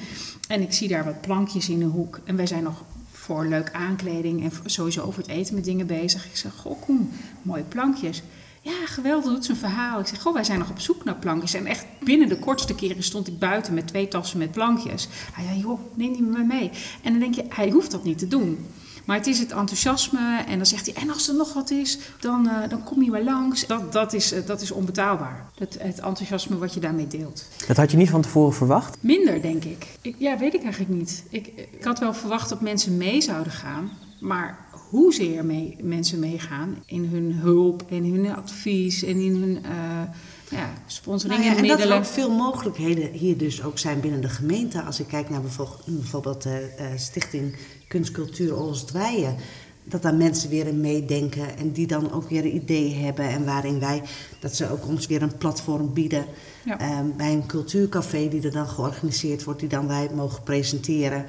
en ik zie daar wat plankjes in de hoek. En wij zijn nog voor leuk aankleding en sowieso over het eten met dingen bezig. Ik zeg, goh Koen, mooie plankjes. Ja, geweldig, doet zijn verhaal. Ik zeg, goh, wij zijn nog op zoek naar plankjes. En echt binnen de kortste keren stond ik buiten met twee tassen met plankjes. Hij zei, joh, neem die me mee. En dan denk je, hij hoeft dat niet te doen. Maar het is het enthousiasme en dan zegt hij, en als er nog wat is, dan, uh, dan kom je maar langs. Dat, dat, is, uh, dat is onbetaalbaar, het, het enthousiasme wat je daarmee deelt. Dat had je niet van tevoren verwacht? Minder, denk ik. ik ja, weet ik eigenlijk niet. Ik, ik had wel verwacht dat mensen mee zouden gaan, maar hoezeer mee, mensen meegaan in hun hulp en hun advies en in hun... Uh, ja, sponsoring nou ja, en middelen. dat er ook veel mogelijkheden hier dus ook zijn binnen de gemeente. Als ik kijk naar bijvoorbeeld, de uh, Stichting Kunst, Cultuur Oostwijen. Dat daar mensen weer in meedenken en die dan ook weer ideeën hebben. En waarin wij, dat ze ook ons weer een platform bieden. Ja. Um, bij een cultuurcafé die er dan georganiseerd wordt, die dan wij mogen presenteren.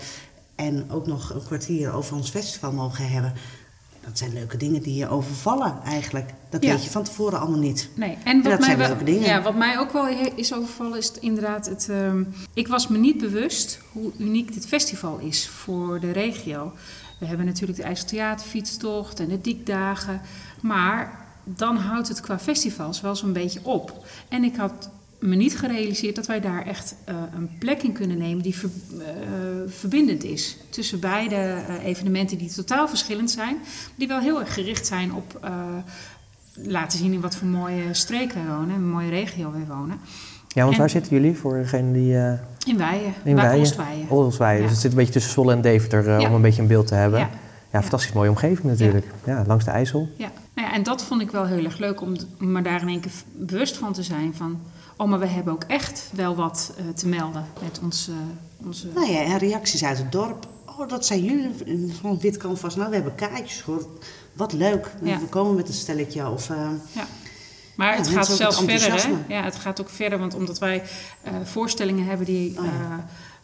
En ook nog een kwartier over ons festival mogen hebben. Dat zijn leuke dingen die je overvallen eigenlijk. Dat Ja. weet je van tevoren allemaal niet. Nee, en wat, dat mij zijn wel- leuke dingen. Ja, wat mij ook wel is overvallen is het inderdaad het... ehm, ik was me niet bewust hoe uniek dit festival is voor de regio. We hebben natuurlijk de IJsseltheaterfietstocht en de Diekdagen. Maar dan houdt het qua festivals wel zo'n beetje op. En ik had me niet gerealiseerd dat wij daar echt eh, een plek in kunnen nemen die ver- eh, verbindend is. Tussen beide eh, evenementen die totaal verschillend zijn. Die wel heel erg gericht zijn op laten zien in wat voor mooie streek wij wonen. Een mooie regio wij wonen. Ja, want En- waar zitten jullie voor degene die... In Weijen. in Weijen? Oostweijen. Oostweijen. Ja. Dus het zit een beetje tussen Zwolle en Deventer Ja. om een beetje een beeld te hebben. Ja. Ja, fantastisch mooie omgeving natuurlijk. Ja. langs de IJssel. Ja. Nou ja, en dat vond ik wel heel erg leuk om om me daar in één keer bewust van te zijn. Van, oh, maar we hebben ook echt wel wat eh, te melden met ons, eh, onze... Nou ja, en reacties uit het dorp. Oh, dat zijn jullie van Wit Canvas. Nou, we hebben kaartjes gehoord. Wat leuk. Ja. We komen met een stelletje. Of, eh, Ja. Maar Ja, het gaat zelfs verder. Hè? Ja, het gaat ook verder, want omdat wij voorstellingen hebben die Oh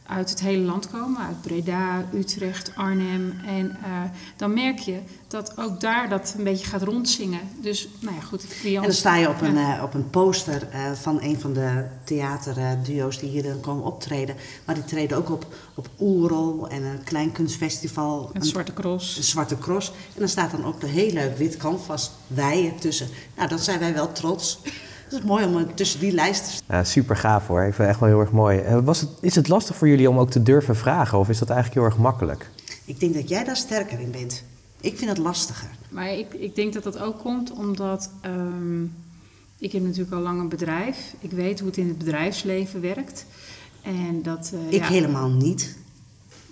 uit het hele land komen, uit Breda, Utrecht, Arnhem. En eh, dan merk je dat ook daar dat een beetje gaat rondzingen. Dus, nou ja, goed. en dan sta je op een, eh, op een poster eh, van een van de theaterduo's die hier dan komen optreden. Maar die treden ook op op Oerol en een klein kunstfestival. Een, Zwarte Cross. een Zwarte Cross. En dan staat dan ook de heel leuk wit canvas wijen tussen. Nou, dan zijn wij wel trots. Het is mooi om eh, tussen die lijst te Ja, super gaaf hoor. Ik vind het echt wel heel erg mooi. Eh, Was het, is het lastig voor jullie om ook te durven vragen? Of is dat eigenlijk heel erg makkelijk? Ik denk dat jij daar sterker in bent. Ik vind het lastiger. Maar ik, ik denk dat dat ook komt omdat ehm, ik heb natuurlijk al lang een bedrijf. Ik weet hoe het in het bedrijfsleven werkt. En dat, eh, Ik ja, helemaal niet.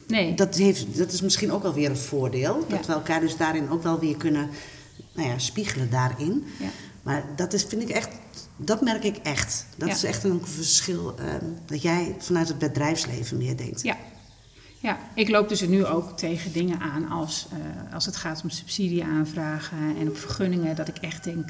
Nee, Dat, heeft, dat is misschien ook wel weer een voordeel. Dat Ja. we elkaar dus daarin ook wel weer kunnen nou ja, spiegelen daarin. ja. Maar dat is, vind ik echt, dat merk ik echt. Dat Ja. is echt een verschil. ehm, dat jij vanuit het bedrijfsleven meer denkt. Ja. ja, ik loop dus nu ook tegen dingen aan als, eh, als het gaat om subsidieaanvragen en op vergunningen. Dat ik echt denk,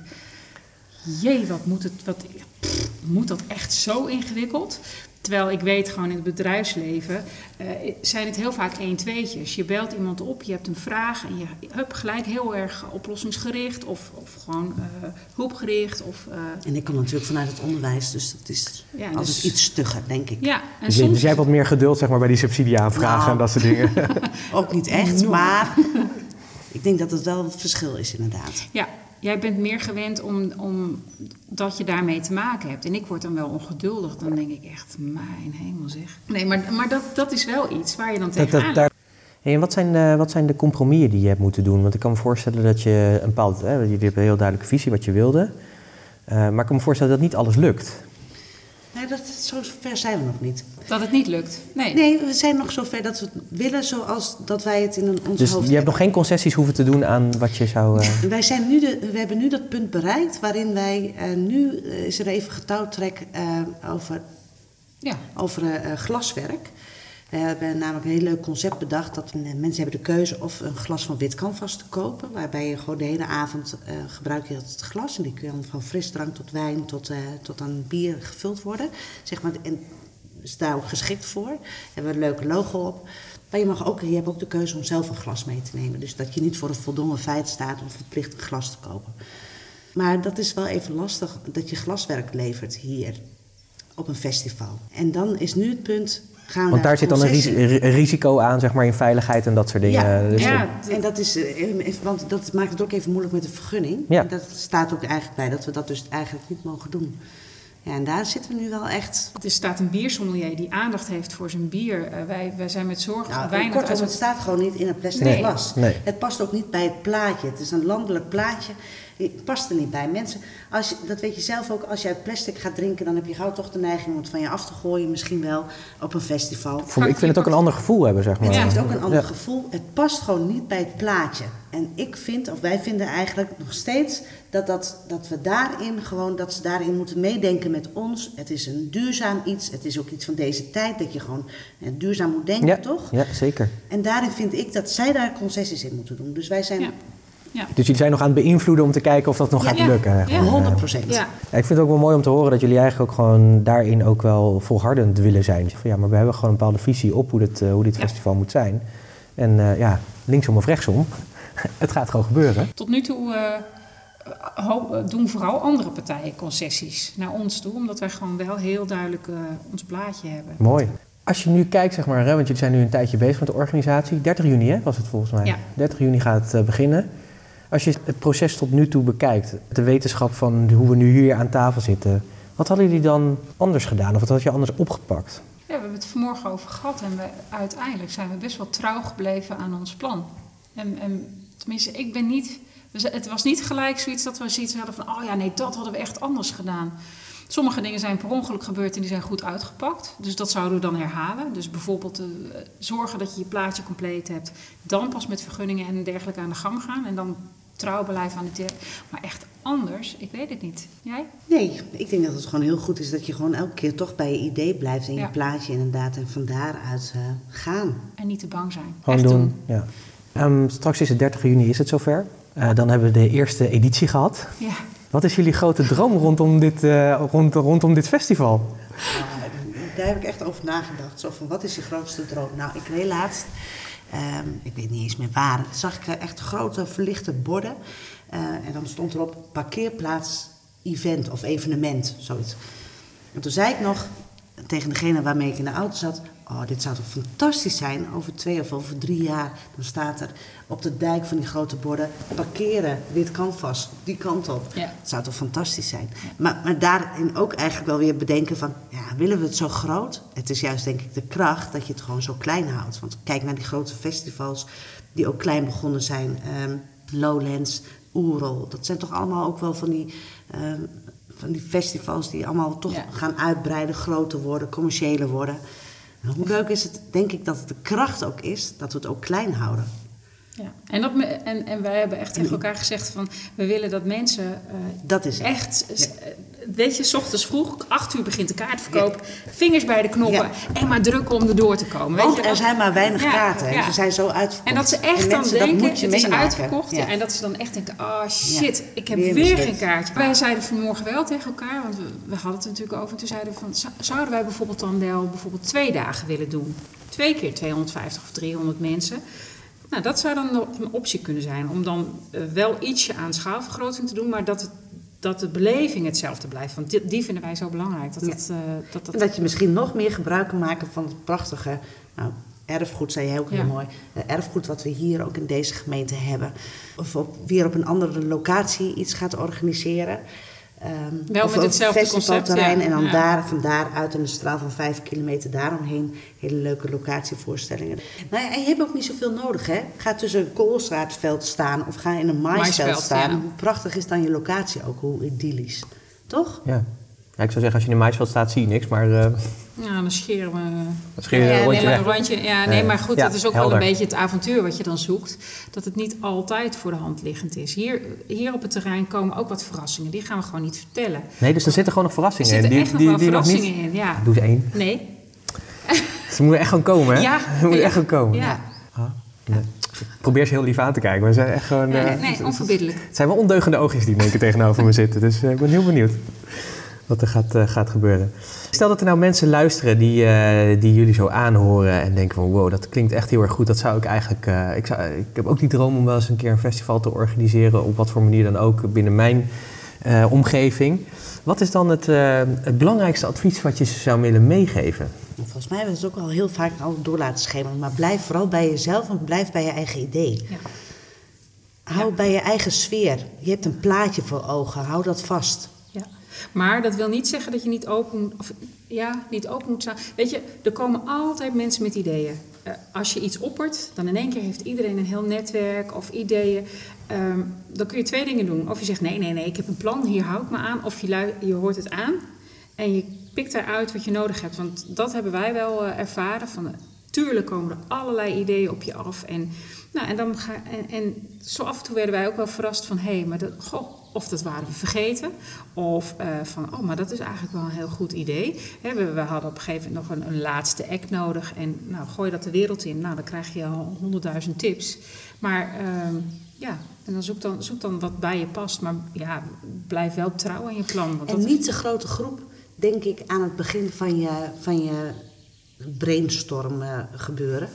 jee, wat moet het, wat, pff, moet dat echt zo ingewikkeld? Terwijl ik weet gewoon in het bedrijfsleven eh, zijn het heel vaak één tweetjes. Je belt iemand op, je hebt een vraag en je hup, gelijk heel erg oplossingsgericht of, of gewoon eh, hulpgericht. Of, eh, En ik kom natuurlijk vanuit het onderwijs, dus dat is Ja, altijd dus- iets stugger, denk ik. ja, en Dus, je- soms... dus jij hebt wat meer geduld zeg maar, bij die subsidieaanvragen Nou. en dat soort dingen. Ook niet echt, maar ik denk dat het wel een verschil is inderdaad. Ja, jij bent meer gewend om, om dat je daarmee te maken hebt. En ik word dan wel ongeduldig. Dan denk ik echt, mijn hemel zeg. Nee, maar, maar dat, dat is wel iets waar je dan tegenaan dat, daar... Hey, en wat zijn, eh, wat zijn de compromissen die je hebt moeten doen? Want ik kan me voorstellen dat je een bepaald... Hè, jullie hebben een heel duidelijke visie wat je wilde. Eh, maar ik kan me voorstellen dat niet alles lukt. Nee, dat, zo ver zijn we nog niet. Dat het niet lukt. Nee. Nee, we zijn nog zover dat we het willen zoals dat wij het in ons Dus hoofd je hebt nog geen concessies hoeven te doen aan wat je zou... eh, Wij zijn nu de, we hebben nu dat punt bereikt waarin wij eh, nu eh, is er even getouwtrek eh, over, Ja. over glaswerk. We hebben namelijk een heel leuk concept bedacht dat mensen hebben de keuze of een glas van wit canvas te kopen, waarbij je gewoon de hele avond eh, gebruik je het glas en die dan van frisdrank tot wijn tot, eh, tot aan bier gevuld worden. Zeg maar, en is daar ook geschikt voor. Hebben we een leuke logo op. Maar je, mag ook, je hebt ook de keuze om zelf een glas mee te nemen. Dus dat je niet voor een voldongen feit staat om verplicht een glas te kopen. Maar dat is wel even lastig dat je glaswerk levert hier. op een festival. En dan is nu het punt. Gaan we Want daar zit dan een concessie? ris- een risico aan, zeg maar, in veiligheid en dat soort dingen. Ja, Dus ja, dat- En dat is, eh, even- want dat maakt het ook even moeilijk met de vergunning. Ja. En dat staat ook eigenlijk bij dat we dat dus eigenlijk niet mogen doen. Ja, en daar zitten we nu wel echt. Er staat een biersommelier die aandacht heeft voor zijn bier. Eh, wij, wij zijn met zorg Nou, weinig kortom, uit het staat gewoon niet in een plastic Nee. glas. Nee. Het past ook niet bij het plaatje. Het is een landelijk plaatje. Het past er niet bij. Mensen, als je, dat weet je zelf ook, als je uit plastic gaat drinken, dan heb je gauw toch de neiging om het van je af te gooien. Misschien wel op een festival. voor- ik vind het ook een ander gevoel hebben, zeg maar. Het Ja. heeft ook een ander Ja. gevoel. Het past gewoon niet bij het plaatje. En ik vind, of wij vinden eigenlijk nog steeds dat, dat, dat we daarin gewoon, dat ze daarin moeten meedenken met ons. Het is een duurzaam iets. Het is ook iets van deze tijd dat je gewoon eh, duurzaam moet denken, Ja, toch? ja, zeker. En daarin vind ik dat zij daar concessies in moeten doen. Dus wij zijn Ja. Ja. Dus jullie zijn nog aan het beïnvloeden om te kijken of dat nog Ja. gaat Ja. lukken. Ja. Gewoon, eh, 100 procent. Ja. Ja, ik vind het ook wel mooi om te horen dat jullie eigenlijk ook gewoon daarin ook wel volhardend willen zijn. Van, ja, maar we hebben gewoon een bepaalde visie op hoe dit, eh, hoe dit Ja. festival moet zijn. En eh, ja, linksom of rechtsom, het gaat gewoon gebeuren. Tot nu toe doen vooral andere partijen concessies naar ons toe, omdat wij gewoon wel heel duidelijk eh, ons plaatje hebben. Mooi. Als je nu kijkt, zeg maar, hè, want jullie zijn nu een tijdje bezig met de organisatie. 30 juni hè, was het volgens mij. Ja. 30 juni gaat het eh, beginnen. Als je het proces tot nu toe bekijkt, de wetenschap van hoe we nu hier aan tafel zitten. Wat hadden jullie dan anders gedaan of wat had je anders opgepakt? Ja, we hebben het vanmorgen over gehad en we, uiteindelijk zijn we best wel trouw gebleven aan ons plan. En, en tenminste, ik ben niet. Ze- Het was niet gelijk zoiets dat we zoiets hadden van: oh ja, nee, dat hadden we echt anders gedaan. Sommige dingen zijn per ongeluk gebeurd en die zijn goed uitgepakt. Dus dat zouden we dan herhalen. Dus bijvoorbeeld eh, zorgen dat je je plaatje compleet hebt. Dan pas met vergunningen en dergelijke aan de gang gaan. En dan trouw blijven aan de ter. Maar echt anders, ik weet het niet. Jij? Nee, ik denk dat het gewoon heel goed is dat je gewoon elke keer toch bij je idee blijft en je plaatje inderdaad. En van daaruit eh, gaan. En niet te bang zijn. Gewoon echt doen. Ja. Ehm, straks is het 30 juni, is het zover. Eh, dan hebben we de eerste editie gehad. Ja. Wat is jullie grote droom rondom dit, eh, rond, rondom dit festival? Nou, daar heb ik echt over nagedacht. Zo van, wat is je grootste droom? Nou, ik reed laatst, ehm, ik weet niet eens meer waar, zag ik echt grote verlichte borden. Eh, en dan stond erop parkeerplaats event of evenement, zoiets. En toen zei ik nog tegen degene waarmee ik in de auto zat... Oh, dit zou toch fantastisch zijn, over twee of over drie jaar... dan staat er op de dijk van die grote borden... parkeren, wit canvas, die kant op. Ja. Het zou toch fantastisch zijn. Maar, maar daarin ook eigenlijk wel weer bedenken van... ja, willen we het zo groot? Het is juist denk ik de kracht dat je het gewoon zo klein houdt. Want kijk naar die grote festivals die ook klein begonnen zijn. Ehm, Lowlands, Oerol. Dat zijn toch allemaal ook wel van die, ehm, van die festivals... die allemaal toch Ja. gaan uitbreiden, groter worden, commerciëler worden. En hoe leuk is het, denk ik, dat het de kracht ook is... dat we het ook klein houden. Ja, en, dat me, en, en wij hebben echt tegen elkaar gezegd van we willen dat mensen eh, Dat is het. echt, weet je, s ochtends vroeg, acht uur begint de kaartverkoop, vingers bij de knoppen Ja. en maar drukken om er door te komen. Weet je, er zijn maar weinig Ja, kaarten. Ze zijn zo uitverkocht. En dat ze echt dan denken, moet je het is uitverkocht. Ja. En dat ze dan echt denken, oh shit, ik heb weer geen kaartje. Wij zeiden vanmorgen wel tegen elkaar, want we, we hadden het natuurlijk over. En toen zeiden we van, zou- zouden wij bijvoorbeeld dan wel bijvoorbeeld twee dagen willen doen? Twee keer 250 of 300 mensen. Nou, dat zou dan nog een optie kunnen zijn. Om dan eh, wel ietsje aan schaalvergroting te doen, maar dat, het, dat de beleving hetzelfde blijft. Want die, die vinden wij zo belangrijk. Dat, Ja. eh, dat, dat, En dat je misschien nog meer gebruik kan maken van het prachtige nou, erfgoed, zei jij ook heel Ja. mooi. Eh, erfgoed wat we hier ook in deze gemeente hebben. Of op, weer op een andere locatie iets gaat organiseren. Ehm, Wel of met een hetzelfde festivalterrein concept, ja. En dan Ja. daar, van daaruit in een straal van vijf kilometer daaromheen hele leuke locatievoorstellingen. Nou ja, en je hebt ook niet zoveel nodig, hè? Ga tussen een koolstraatveld staan of ga in een maisveld staan. ja. Hoe prachtig is dan je locatie ook, hoe idyllisch. Toch? Ja. ja, ik zou zeggen, als je in de maisveld staat, zie je niks, maar eh Ja, dan scheren we. dan scheer je ja, een rondje nee, maar weg. een rondje. Ja, nee, maar goed, ja, dat is ook helder. wel een beetje het avontuur wat je dan zoekt. Dat het niet altijd voor de hand liggend is. Hier, hier op het terrein komen ook wat verrassingen. Die gaan we gewoon niet vertellen. Nee, dus er zitten gewoon nog Er verrassingen zitten in. echt nog wel verrassingen nog niet... in. Ja. Doe ze één. Nee. Ze moeten echt gewoon komen, hè? Ja. Ze moeten Ja. echt gewoon komen. Ja. Ah, nee. Ik Probeer ze heel lief aan te kijken, maar ze zijn echt gewoon... Nee, eh, nee, onverbiddelijk. Het zijn wel ondeugende oogjes die in één keer tegenover me zitten. Dus eh, ik ben heel benieuwd wat er gaat, eh, gaat gebeuren. Stel dat er nou mensen luisteren die, eh, die jullie zo aanhoren en denken van wow, dat klinkt echt heel erg goed. Dat zou ik eigenlijk. eh, ik, zou, ik heb ook die droom om wel eens een keer een festival te organiseren. Op wat voor manier dan ook binnen mijn eh, omgeving. Wat is dan het, eh, het belangrijkste advies wat je ze zou willen meegeven? Volgens mij hebben we het ook al heel vaak al door laten schemeren. Maar blijf vooral bij jezelf en blijf bij je eigen idee. Ja. Hou bij je eigen sfeer. Je hebt een plaatje voor ogen. Hou dat vast. Maar dat wil niet zeggen dat je niet open, of, ja, niet open moet staan. Weet je, er komen altijd mensen met ideeën. Eh, als je iets oppert, dan in één keer heeft iedereen een heel netwerk of ideeën. Ehm, dan kun je twee dingen doen. Of je zegt, nee, nee, nee, ik heb een plan, hier hou ik me aan. Of je, je hoort het aan en je pikt eruit wat je nodig hebt. Want dat hebben wij wel eh, ervaren. Van, tuurlijk komen er allerlei ideeën op je af. En, nou, en, dan ga, en, en zo af en toe werden wij ook wel verrast van... hé, maar dat, goh, of dat waren we vergeten. Of eh, van, oh, maar dat is eigenlijk wel een heel goed idee. We, we hadden op een gegeven moment nog een, een laatste act nodig. En nou, gooi dat de wereld in. Nou, dan krijg je al honderdduizend tips. Maar ehm, ja, en dan zoek, dan zoek dan wat bij je past. Maar ja, blijf wel trouw aan je plan. Want En dat, niet te grote groep, denk ik, aan het begin van je, van je brainstorm eh, gebeuren.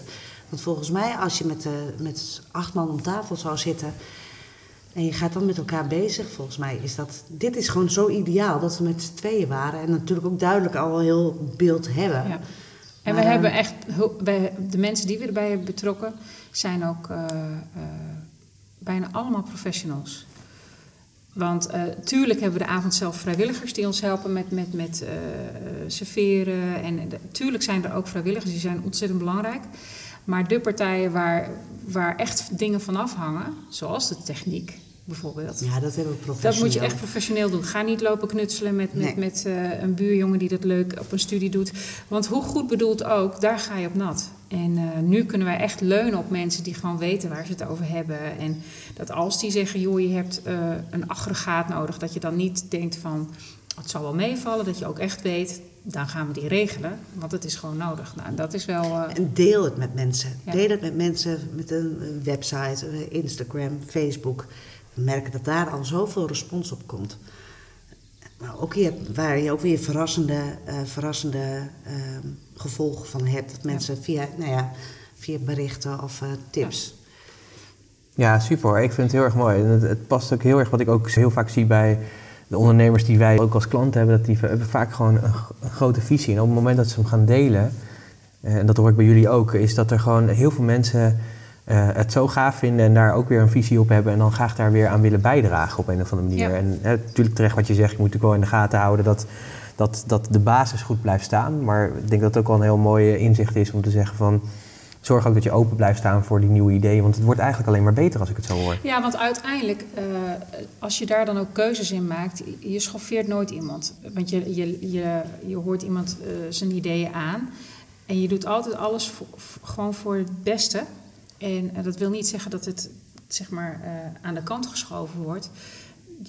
Want volgens mij, als je met, eh, met acht man om tafel zou zitten en je gaat dan met elkaar bezig, volgens mij is dat. Dit is gewoon zo ideaal dat we met z'n tweeën waren. En natuurlijk ook duidelijk al een heel beeld hebben. Ja. En Maar, we hebben echt, de mensen die we erbij hebben betrokken, zijn ook eh, eh, bijna allemaal professionals. Want eh, tuurlijk hebben we de avond zelf vrijwilligers die ons helpen met, met, met serveren. En de- tuurlijk zijn er ook vrijwilligers, die zijn ontzettend belangrijk. Maar de partijen waar, waar echt dingen van afhangen, zoals de techniek bijvoorbeeld. Ja, dat hebben we professioneel. Dat moet je echt professioneel doen. Ga niet lopen knutselen met, met, Nee. met eh, een buurjongen die dat leuk op een studie doet. Want hoe goed bedoeld ook, daar ga je op nat. En eh, nu kunnen wij echt leunen op mensen die gewoon weten waar ze het over hebben. En dat als die zeggen, joh, je hebt eh, een aggregaat nodig, dat je dan niet denkt van, het zal wel meevallen. Dat je ook echt weet, dan gaan we die regelen. Want het is gewoon nodig. Nou, dat is wel... eh, En deel het met mensen. Ja. Deel het met mensen met een website, een Instagram, Facebook. We merken dat daar al zoveel respons op komt. Maar ook hier, waar je ook weer verrassende, eh, verrassende ehm, gevolgen van hebt. Dat mensen via, nou ja, via berichten of eh, tips. Ja, super. Ik vind het heel erg mooi. En het, het past ook heel erg wat ik ook heel vaak zie bij de ondernemers die wij ook als klant hebben. Dat die hebben vaak gewoon een, grote visie. En op het moment dat ze hem gaan delen, eh, en dat hoor ik bij jullie ook, is dat er gewoon heel veel mensen eh, het zo gaaf vinden en daar ook weer een visie op hebben. En dan graag daar weer aan willen bijdragen op een of andere manier. Ja. En natuurlijk terecht wat je zegt, je moet natuurlijk wel in de gaten houden dat, dat, dat de basis goed blijft staan. Maar ik denk dat het ook wel een heel mooi eh, inzicht is om te zeggen van... Zorg ook dat je open blijft staan voor die nieuwe ideeën. Want het wordt eigenlijk alleen maar beter als ik het zo hoor. Ja, want uiteindelijk, eh, als je daar dan ook keuzes in maakt, je schoffeert nooit iemand. Want je, je, je, je hoort iemand eh, zijn ideeën aan. En je doet altijd alles gewoon voor het beste. En eh, dat wil niet zeggen dat het zeg maar, aan de kant geschoven wordt.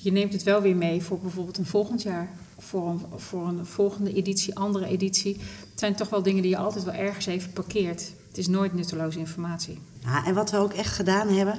Je neemt het wel weer mee voor bijvoorbeeld een volgend jaar. Voor een, voor een volgende editie, andere editie. Het zijn toch wel dingen die je altijd wel ergens even parkeert. Het is nooit nutteloze informatie. Ja, en wat we ook echt gedaan hebben,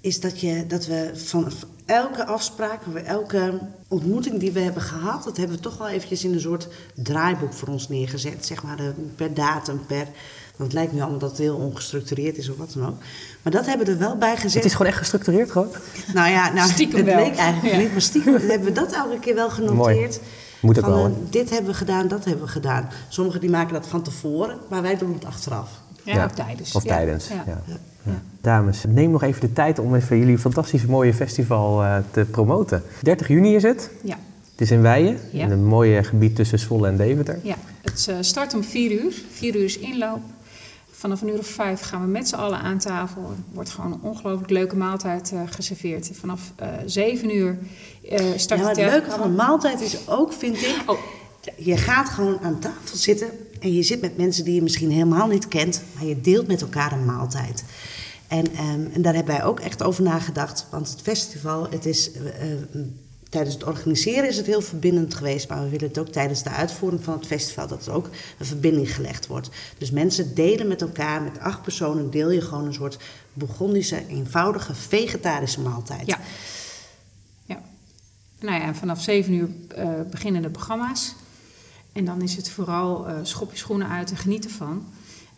is dat, je, dat we van elke afspraak, elke ontmoeting die we hebben gehad, dat hebben we toch wel eventjes in een soort draaiboek voor ons neergezet. Zeg maar de- per datum, per. Want het lijkt nu allemaal dat het heel ongestructureerd is of wat dan ook. Maar dat hebben we er wel bij gezet. Het is gewoon echt gestructureerd gewoon. Nou ja, nou, Stiekem het wel. leek eigenlijk Ja. niet, maar stiekem hebben we dat elke keer wel genoteerd. Moet ook Van, wel, eh, hè? dit hebben we gedaan, dat hebben we gedaan. Sommigen die maken dat van tevoren, maar wij doen het achteraf. Ja, Ja. of tijdens. Of Ja, tijdens. ja. Ja. Ja. Ja. Dames, neem nog even de tijd om even jullie fantastische mooie festival eh, te promoten. 30 juni is het. Ja, Het is in Weijen, Ja. in een mooie gebied tussen Zwolle en Deventer. ja. het eh, start om vier uur. Vier uur is inloop. Vanaf een uur of vijf gaan we met z'n allen aan tafel. Er wordt gewoon een ongelooflijk leuke maaltijd eh, geserveerd. Vanaf eh zeven uur eh start Ja, het het leuke van een maaltijd is ook, vind ik, Oh, je gaat gewoon aan tafel zitten en je zit met mensen die je misschien helemaal niet kent, maar je deelt met elkaar een maaltijd. En, ehm, en daar hebben wij ook echt over nagedacht, want het festival, het is, tijdens het organiseren is het heel verbindend geweest, maar we willen het ook tijdens de uitvoering van het festival, dat er ook een verbinding gelegd wordt. Dus mensen delen met elkaar, met acht personen deel je gewoon een soort Bourgondische, eenvoudige, vegetarische maaltijd. ja. ja. Nou ja, vanaf zeven uur eh, beginnen de programma's. En dan is het vooral eh schop je schoenen uit en geniet ervan.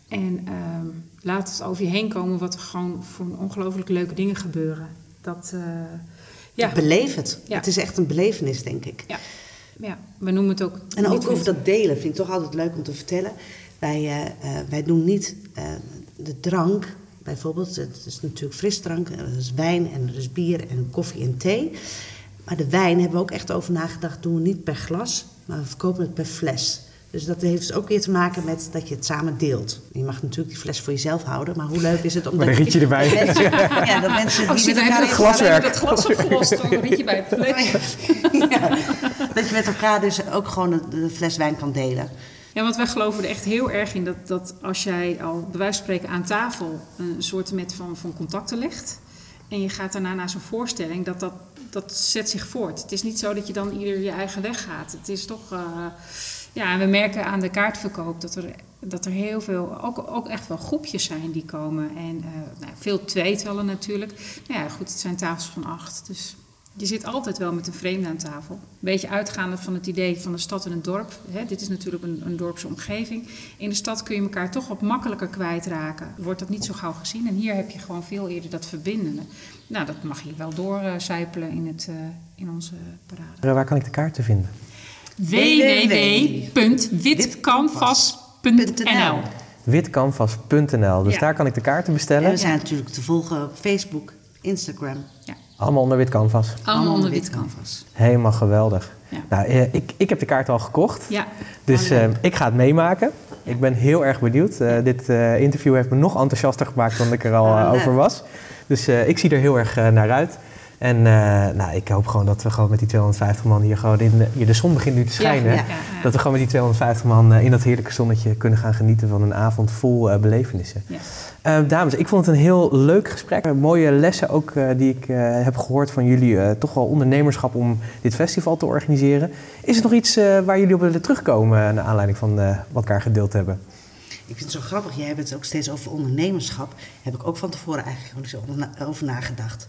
En ehm, laat het over je heen komen wat er gewoon voor ongelooflijk leuke dingen gebeuren. Dat, eh, Ja. Beleef het. Ja. Het is echt een belevenis, denk ik. Ja. ja, we noemen het ook... En ook over dat delen vind ik toch altijd leuk om te vertellen. Wij, eh, eh, wij doen niet eh, de drank, bijvoorbeeld. Het is natuurlijk frisdrank, er is wijn en er is bier en koffie en thee. Maar de wijn hebben we ook echt over nagedacht. Doen we niet per glas, maar we verkopen het per fles. Dus dat heeft dus ook weer te maken met dat je het samen deelt. Je mag natuurlijk die fles voor jezelf houden, maar hoe leuk is het om Met dat een rietje erbij. dat mensen, ja, dat mensen die je met elkaar het Glaswerk. dat glas opgelost, dan een rietje bij het ja, dat je met elkaar dus ook gewoon de, de fles wijn kan delen. Ja, want wij geloven er echt heel erg in dat, dat als jij al bij wijze van spreken aan tafel een soort met van, van contacten legt. En je gaat daarna naar zo'n voorstelling, dat, dat dat zet zich voort. Het is niet zo dat je dan ieder je eigen weg gaat. Het is toch. eh, ja, en we merken aan de kaartverkoop dat er, dat er heel veel, ook, ook echt wel groepjes zijn die komen. En eh, nou, veel tweetallen natuurlijk. Nou ja, goed, het zijn tafels van acht. Dus je zit altijd wel met een vreemde aan tafel. Een beetje uitgaande van het idee van de stad en het dorp. Hè, dit is natuurlijk een, een dorpse omgeving. In de stad kun je elkaar toch wat makkelijker kwijtraken. Wordt dat niet zo gauw gezien. En hier heb je gewoon veel eerder dat verbindende. Nou, dat mag je wel doorcijpelen in, het, eh, in onze parade. Waar kan ik de kaarten vinden? www.witcanvas.nl Witcanvas.nl. Dus Ja. daar kan ik de kaarten En bestellen. we zijn natuurlijk te volgen op Facebook, Instagram. Ja, Allemaal onder Witcanvas. allemaal onder wit witcanvas. Helemaal geweldig. Ja. Nou, eh, ik, ik heb de kaart al gekocht. Ja, Dus eh, ik ga het meemaken. Ik ben heel erg benieuwd. Eh, dit eh, interview heeft me nog enthousiaster gemaakt dan ik er al Ah, over was. Dus eh, ik zie er heel erg naar uit. En eh, nou, ik hoop gewoon dat we gewoon met die 250 man hier gewoon in de, hier de zon begint nu te schijnen. ja. ja, ja. Dat we gewoon met die 250 man eh, in dat heerlijke zonnetje kunnen gaan genieten van een avond vol eh, belevenissen. Ja. Eh, dames, ik vond het een heel leuk gesprek. Mooie lessen ook eh, die ik eh, heb gehoord van jullie. eh, toch wel ondernemerschap om dit festival te organiseren. Is er nog iets eh, waar jullie op willen terugkomen naar aanleiding van eh, wat we elkaar gedeeld hebben? Ik vind het zo grappig, jij hebt het ook steeds over ondernemerschap. Heb ik ook van tevoren eigenlijk over nagedacht.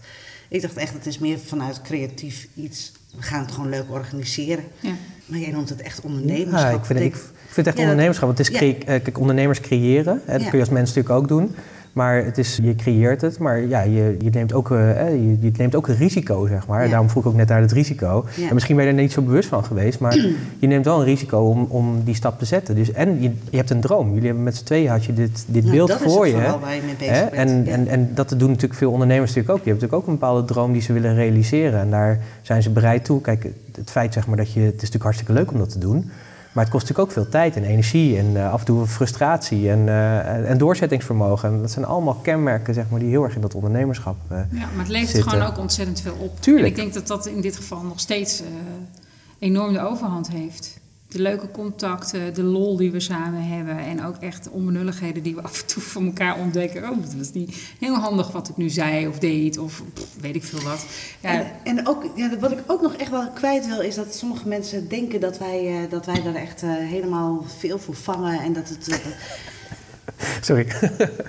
Ik dacht echt, het is meer vanuit creatief iets. We gaan het gewoon leuk organiseren. Ja. Maar jij noemt het echt ondernemerschap. Ja, ik, vind, ik Denk- vind het echt ondernemerschap. Want het is eh, kijk, ondernemers creëren. Hè, dat Ja. kun je als mens natuurlijk ook doen. Maar het is, je creëert het, maar ja, je, je, neemt ook, eh, eh, je, je neemt ook een risico, zeg maar. Ja. Daarom vroeg ik ook net naar het risico. Ja. En misschien ben je er niet zo bewust van geweest, maar je neemt wel een risico om, om die stap te zetten. Dus, en je, je hebt een droom. Jullie hebben met z'n tweeën had je dit, dit Nou, beeld dat voor is je. hè? vooral waar je mee bezig bent. En, ja. en, en dat doen natuurlijk veel ondernemers natuurlijk ook. Die hebben natuurlijk ook een bepaalde droom die ze willen realiseren. En daar zijn ze bereid toe. Kijk, het feit zeg maar dat je... Het is natuurlijk hartstikke leuk om dat te doen. Maar het kost natuurlijk ook veel tijd en energie en eh, af en toe frustratie en, eh, en- en doorzettingsvermogen. En dat zijn allemaal kenmerken zeg maar, die heel erg in dat ondernemerschap eh, Ja, maar het levert zitten. gewoon ook ontzettend veel op. Tuurlijk. En ik denk dat dat in dit geval nog steeds enorm de overhand heeft. De leuke contacten, de lol die we samen hebben en ook echt de onbenulligheden die we af en toe van elkaar ontdekken. Oh, dat was niet heel handig wat ik nu zei of deed of weet ik veel wat. En, en ook, ja, wat ik ook nog echt wel kwijt wil, is dat sommige mensen denken dat wij, eh, dat wij daar echt eh, helemaal veel voor vangen. En dat het. eh, Sorry.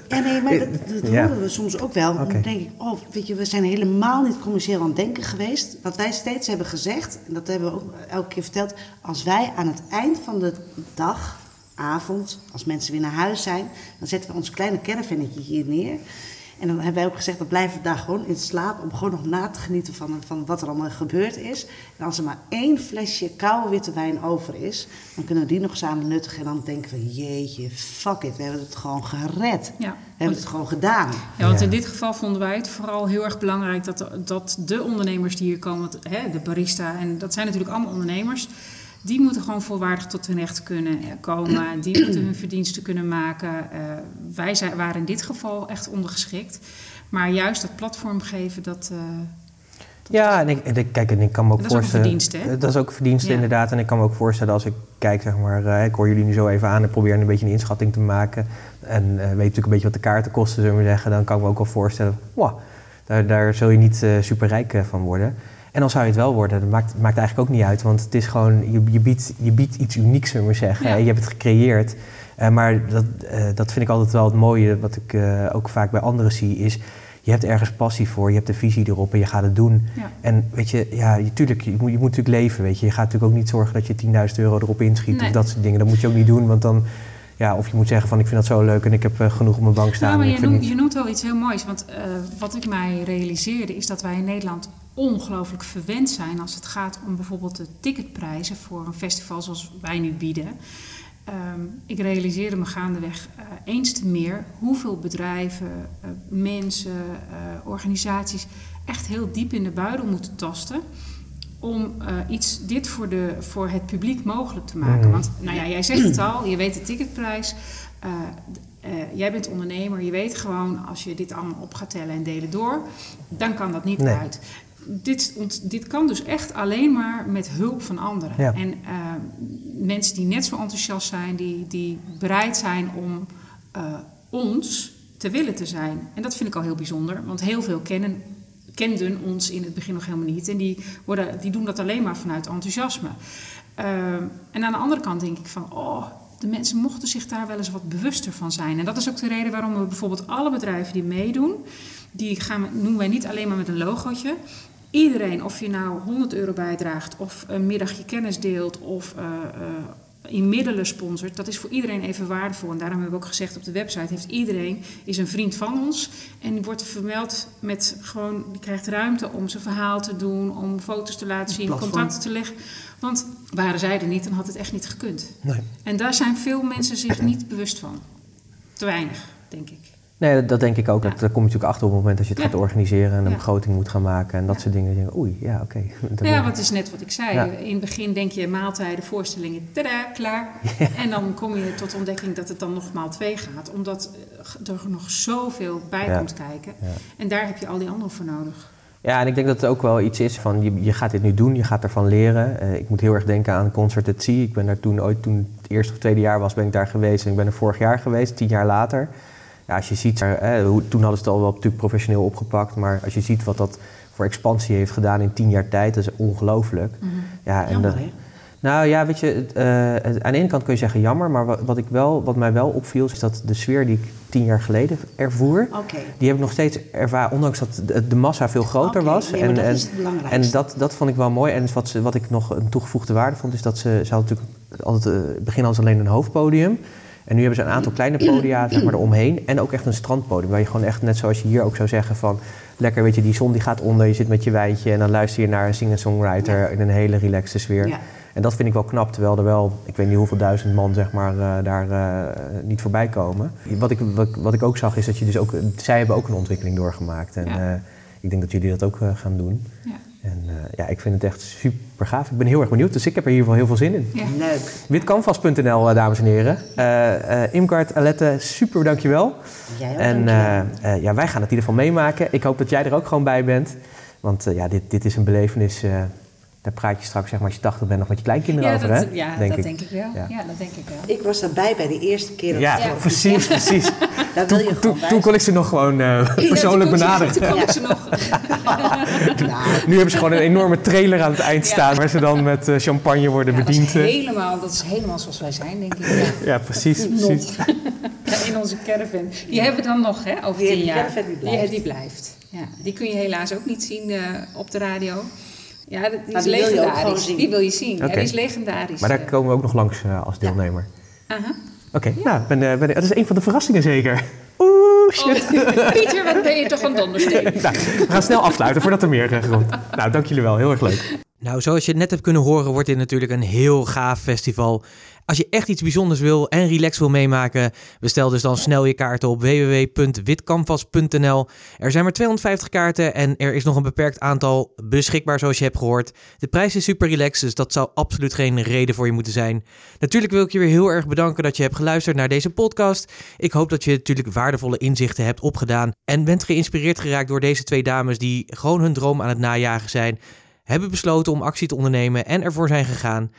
ja, nee, maar dat, dat Ja. horen we soms ook wel. Oké. Dan denk ik, oh, weet je, we zijn helemaal niet commercieel aan het denken geweest. Wat wij steeds hebben gezegd, en dat hebben we ook elke keer verteld. Als wij aan het eind van de dag, avond, als mensen weer naar huis zijn, dan zetten we ons kleine caravannetje hier neer. En dan hebben wij ook gezegd, dan blijven we daar gewoon in slaap om gewoon nog na te genieten van, van wat er allemaal gebeurd is. En als er maar één flesje koude witte wijn over is, dan kunnen we die nog samen nuttigen. En dan denken we, jeetje, fuck it, we hebben het gewoon gered. Ja. We hebben het gewoon gedaan. Ja, want Ja. in dit geval vonden wij het vooral heel erg belangrijk dat, de- dat de ondernemers die hier komen, hè, de barista, en dat zijn natuurlijk allemaal ondernemers, die moeten gewoon volwaardig tot hun recht kunnen eh, komen. Die moeten hun verdiensten kunnen maken. Eh, wij zijn, waren in dit geval echt ondergeschikt. Maar juist dat platform geven, dat. eh, Ja, en ik, en ik- kijk, en ik kan me ook Dat is ook voorstellen... verdienste, hè? Dat is ook verdienste, Ja. inderdaad. En ik kan me ook voorstellen als ik kijk, zeg maar... ik hoor jullie nu zo even aan en probeer een beetje een inschatting te maken. En weet natuurlijk een beetje wat de kaarten kosten, zullen we zeggen. Dan kan ik me ook wel voorstellen, wow, daar, daar zul je niet super rijk van worden. En dan zou je het wel worden, dat maakt, maakt eigenlijk ook niet uit. Want het is gewoon, je, je, biedt, je biedt iets unieks, zullen we zeggen. Ja. Je hebt het gecreëerd. Eh, maar dat, eh, dat vind ik altijd wel het mooie, wat ik eh, ook vaak bij anderen zie, is... Je hebt ergens passie voor, je hebt de visie erop en je gaat het doen. ja. En weet je, ja, je, tuurlijk, je, moet, je moet natuurlijk leven, weet je. Je gaat natuurlijk ook niet zorgen dat je 10.000 euro erop inschiet Nee. of dat soort dingen. Dat moet je ook niet doen, want dan, Ja, of je moet zeggen van ik vind dat zo leuk en ik heb genoeg op mijn bank staan. Nou, maar je noemt, je noemt wel iets heel moois. Want wat ik mij realiseerde is dat wij in Nederland ongelooflijk verwend zijn als het gaat om bijvoorbeeld de ticketprijzen voor een festival zoals wij nu bieden. Ehm, ik realiseerde me gaandeweg eh, eens te meer hoeveel bedrijven, eh, mensen, eh, organisaties echt heel diep in de buidel moeten tasten om iets, dit voor, de, voor het publiek mogelijk te maken. Mhm. Want nou ja, jij zegt het al, je weet de ticketprijs. Jij bent ondernemer, je weet gewoon als je dit allemaal op gaat tellen en delen door, dan kan dat niet Nee. uit. Dit, dit kan dus echt alleen maar met hulp van anderen. Ja. En eh, mensen die net zo enthousiast zijn, die, die bereid zijn om eh, ons te willen te zijn. En dat vind ik al heel bijzonder, want heel veel kennen, kenden ons in het begin nog helemaal niet. En die, worden, die doen dat alleen maar vanuit enthousiasme. Ehm, en aan de andere kant denk ik van, oh, de mensen mochten zich daar wel eens wat bewuster van zijn. En dat is ook de reden waarom we bijvoorbeeld alle bedrijven die meedoen, die gaan noemen wij niet alleen maar met een logootje. Iedereen, of je nou 100 euro bijdraagt, of een middagje kennis deelt, of eh, in middelen sponsort, dat is voor iedereen even waardevol. En daarom hebben we ook gezegd op de website, heeft iedereen is een vriend van ons. En die wordt vermeld met gewoon, die krijgt ruimte om zijn verhaal te doen, om foto's te laten zien, contacten te leggen. Want waren zij er niet, dan had het echt niet gekund. Nee. En daar zijn veel mensen zich niet bewust van. Te weinig, denk ik. Nee, dat, denk ik ook. Ja. Dat, daar kom je natuurlijk achter op het moment dat je het Ja. gaat organiseren en een Ja. begroting moet gaan maken en dat soort dingen. Denk oei, ja, oké. Ja, wat is net wat ik zei. In het begin denk je maaltijden, voorstellingen, tada, klaar. En dan kom je tot de ontdekking dat het dan nog maal twee gaat. Omdat eh, er nog zoveel bij komt kijken. En daar heb je al die anderen voor nodig. Ja, en ik denk dat het ook wel iets is van, je, je gaat dit nu doen, je gaat ervan leren. Eh, ik moet heel erg denken aan Concert at Sea. Ik ben daar toen ooit, toen het eerste of tweede jaar was, ben ik daar geweest. En ik ben er vorig jaar geweest, tien jaar later. Ja, als je ziet, eh, hoe, toen hadden ze het al wel natuurlijk professioneel opgepakt. Maar als je ziet wat dat voor expansie heeft gedaan in tien jaar tijd, dat is ongelooflijk. Ja, en Jammer, dat- hè? nou ja, weet je, het, eh, het- aan de ene kant kun je zeggen jammer, maar wat, wat, ik wel, wat mij wel opviel is dat de sfeer die ik tien jaar geleden ervoer, die heb ik nog steeds ervaren, ondanks dat de, de massa veel groter was. nee, maar dat en, is het belangrijkste. en dat, dat vond ik wel mooi. En wat, ze, wat ik nog een toegevoegde waarde vond, is dat ze, ze natuurlijk altijd, het begin ze alleen een hoofdpodium. En nu hebben ze een aantal kleine podia zeg maar, eromheen. En ook echt een strandpodium. Waar je gewoon echt, net zoals je hier ook zou zeggen van... Lekker, weet je, die zon die gaat onder, je zit met je wijntje... en dan luister je naar een singer-songwriter in een hele relaxte sfeer. Ja. En dat vind ik wel knap, terwijl er wel, ik weet niet hoeveel duizend man zeg maar, eh, daar eh, niet voorbij komen. Wat ik, wat, wat ik ook zag is dat je dus ook, zij hebben ook een ontwikkeling doorgemaakt. En Ja. eh, ik denk dat jullie dat ook gaan doen. Ja. En eh, ja, ik vind het echt super gaaf. Ik ben heel erg benieuwd, dus ik heb er hier wel heel veel zin in. Ja. Leuk. Witcanvas.nl, eh, dames en heren. Eh eh Imkart, Alette, super dankjewel. Jij ook, En dankjewel. eh, eh, ja, wij gaan het in ieder geval meemaken. Ik hoop dat jij er ook gewoon bij bent. Want eh, ja, dit, dit is een belevenis. Daar praat je straks, zeg maar, als je 80 bent, nog met je kleinkinderen Ja, over, dat, hè? ja, Denk dat ik. denk ik wel. Ja. Ja. dat denk ik wel. Ik was daarbij bij de eerste keer. dat Ja, voor- precies, precies. Daar wil je Toen, toen, kon ik ze nog gewoon eh, persoonlijk Ja, benaderen. Toen kon ik ze nog. Nou, Nu hebben ze gewoon een enorme trailer aan het eind Ja. staan... waar ze dan met eh, champagne worden Ja, dat, is bediend. eh. helemaal, dat is helemaal zoals wij zijn, denk ik. Ja. Ja, precies, precies. Ja, in onze caravan. Die hebben we dan nog, hè, over Die- tien die jaar. caravan die blijft. Die, die blijft. Ja, die kun je helaas ook niet zien eh, op de radio. Ja, dat- die Maar is die wil je ook legendarisch. gewoon zien. Die wil je zien. Ja, Oké. die is legendarisch. Maar daar komen we ook nog langs eh, als deelnemer. Oké, nou, ben, eh, ben, dat is een van de verrassingen zeker. Oeh, shit. Oh, Pieter, wat ben je toch een dondersteen. Nou, we gaan snel afsluiten voordat er meer eh, komt. Nou, dank jullie wel. Heel erg leuk. Nou, zoals je net hebt kunnen horen, wordt dit natuurlijk een heel gaaf festival. Als je echt iets bijzonders wil en relax wil meemaken, bestel dus dan snel je kaarten op www.witcanvas.nl. Er zijn maar 250 kaarten en er is nog een beperkt aantal beschikbaar, zoals je hebt gehoord. De prijs is super relaxed, dus dat zou absoluut geen reden voor je moeten zijn. Natuurlijk wil ik je weer heel erg bedanken dat je hebt geluisterd naar deze podcast. Ik hoop dat je natuurlijk waardevolle inzichten hebt opgedaan en bent geïnspireerd geraakt door deze twee dames die gewoon hun droom aan het najagen zijn hebben besloten om actie te ondernemen en ervoor zijn gegaan.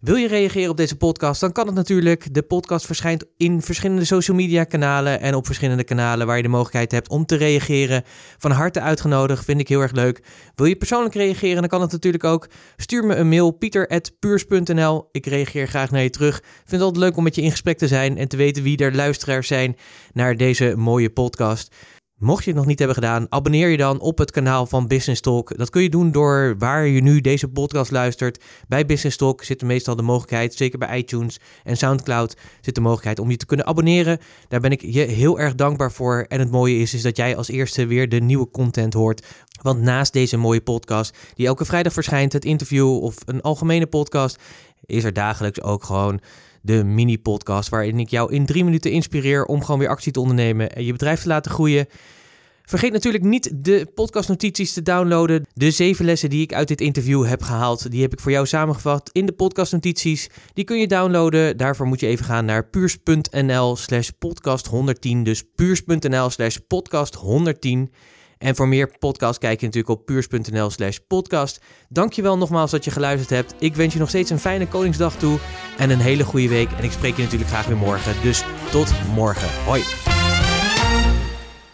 Wil je reageren op deze podcast, dan kan het natuurlijk. De podcast verschijnt in verschillende social media kanalen en op verschillende kanalen waar je de mogelijkheid hebt om te reageren. Van harte uitgenodigd, vind ik heel erg leuk. Wil je persoonlijk reageren, dan kan het natuurlijk ook. Stuur me een mail, pieter.puurs.nl. Ik reageer graag naar je terug. Ik vind het altijd leuk om met je in gesprek te zijn en te weten wie er luisteraars zijn naar deze mooie podcast. Mocht je het nog niet hebben gedaan, abonneer je dan op het kanaal van Business Talk. Dat kun je doen door waar je nu deze podcast luistert. Bij Business Talk zit er meestal de mogelijkheid, zeker bij iTunes en SoundCloud, zit de mogelijkheid om je te kunnen abonneren. Daar ben ik je heel erg dankbaar voor. En het mooie is, is dat jij als eerste weer de nieuwe content hoort. Want naast deze mooie podcast, die elke vrijdag verschijnt, het interview of een algemene podcast, is er dagelijks ook gewoon de mini-podcast waarin ik jou in drie minuten inspireer om gewoon weer actie te ondernemen en je bedrijf te laten groeien. Vergeet natuurlijk niet de podcastnotities te downloaden. De zeven lessen die ik uit dit interview heb gehaald, die heb ik voor jou samengevat in de podcastnotities. Die kun je downloaden. Daarvoor moet je even gaan naar puurs.nl slash podcast 110. Dus puurs.nl slash podcast 110. En voor meer podcast kijk je natuurlijk op puurs.nl slash podcast. Dankjewel nogmaals dat je geluisterd hebt. Ik wens je nog steeds een fijne Koningsdag toe en een hele goede week. En ik spreek je natuurlijk graag weer morgen. Dus tot morgen. Hoi.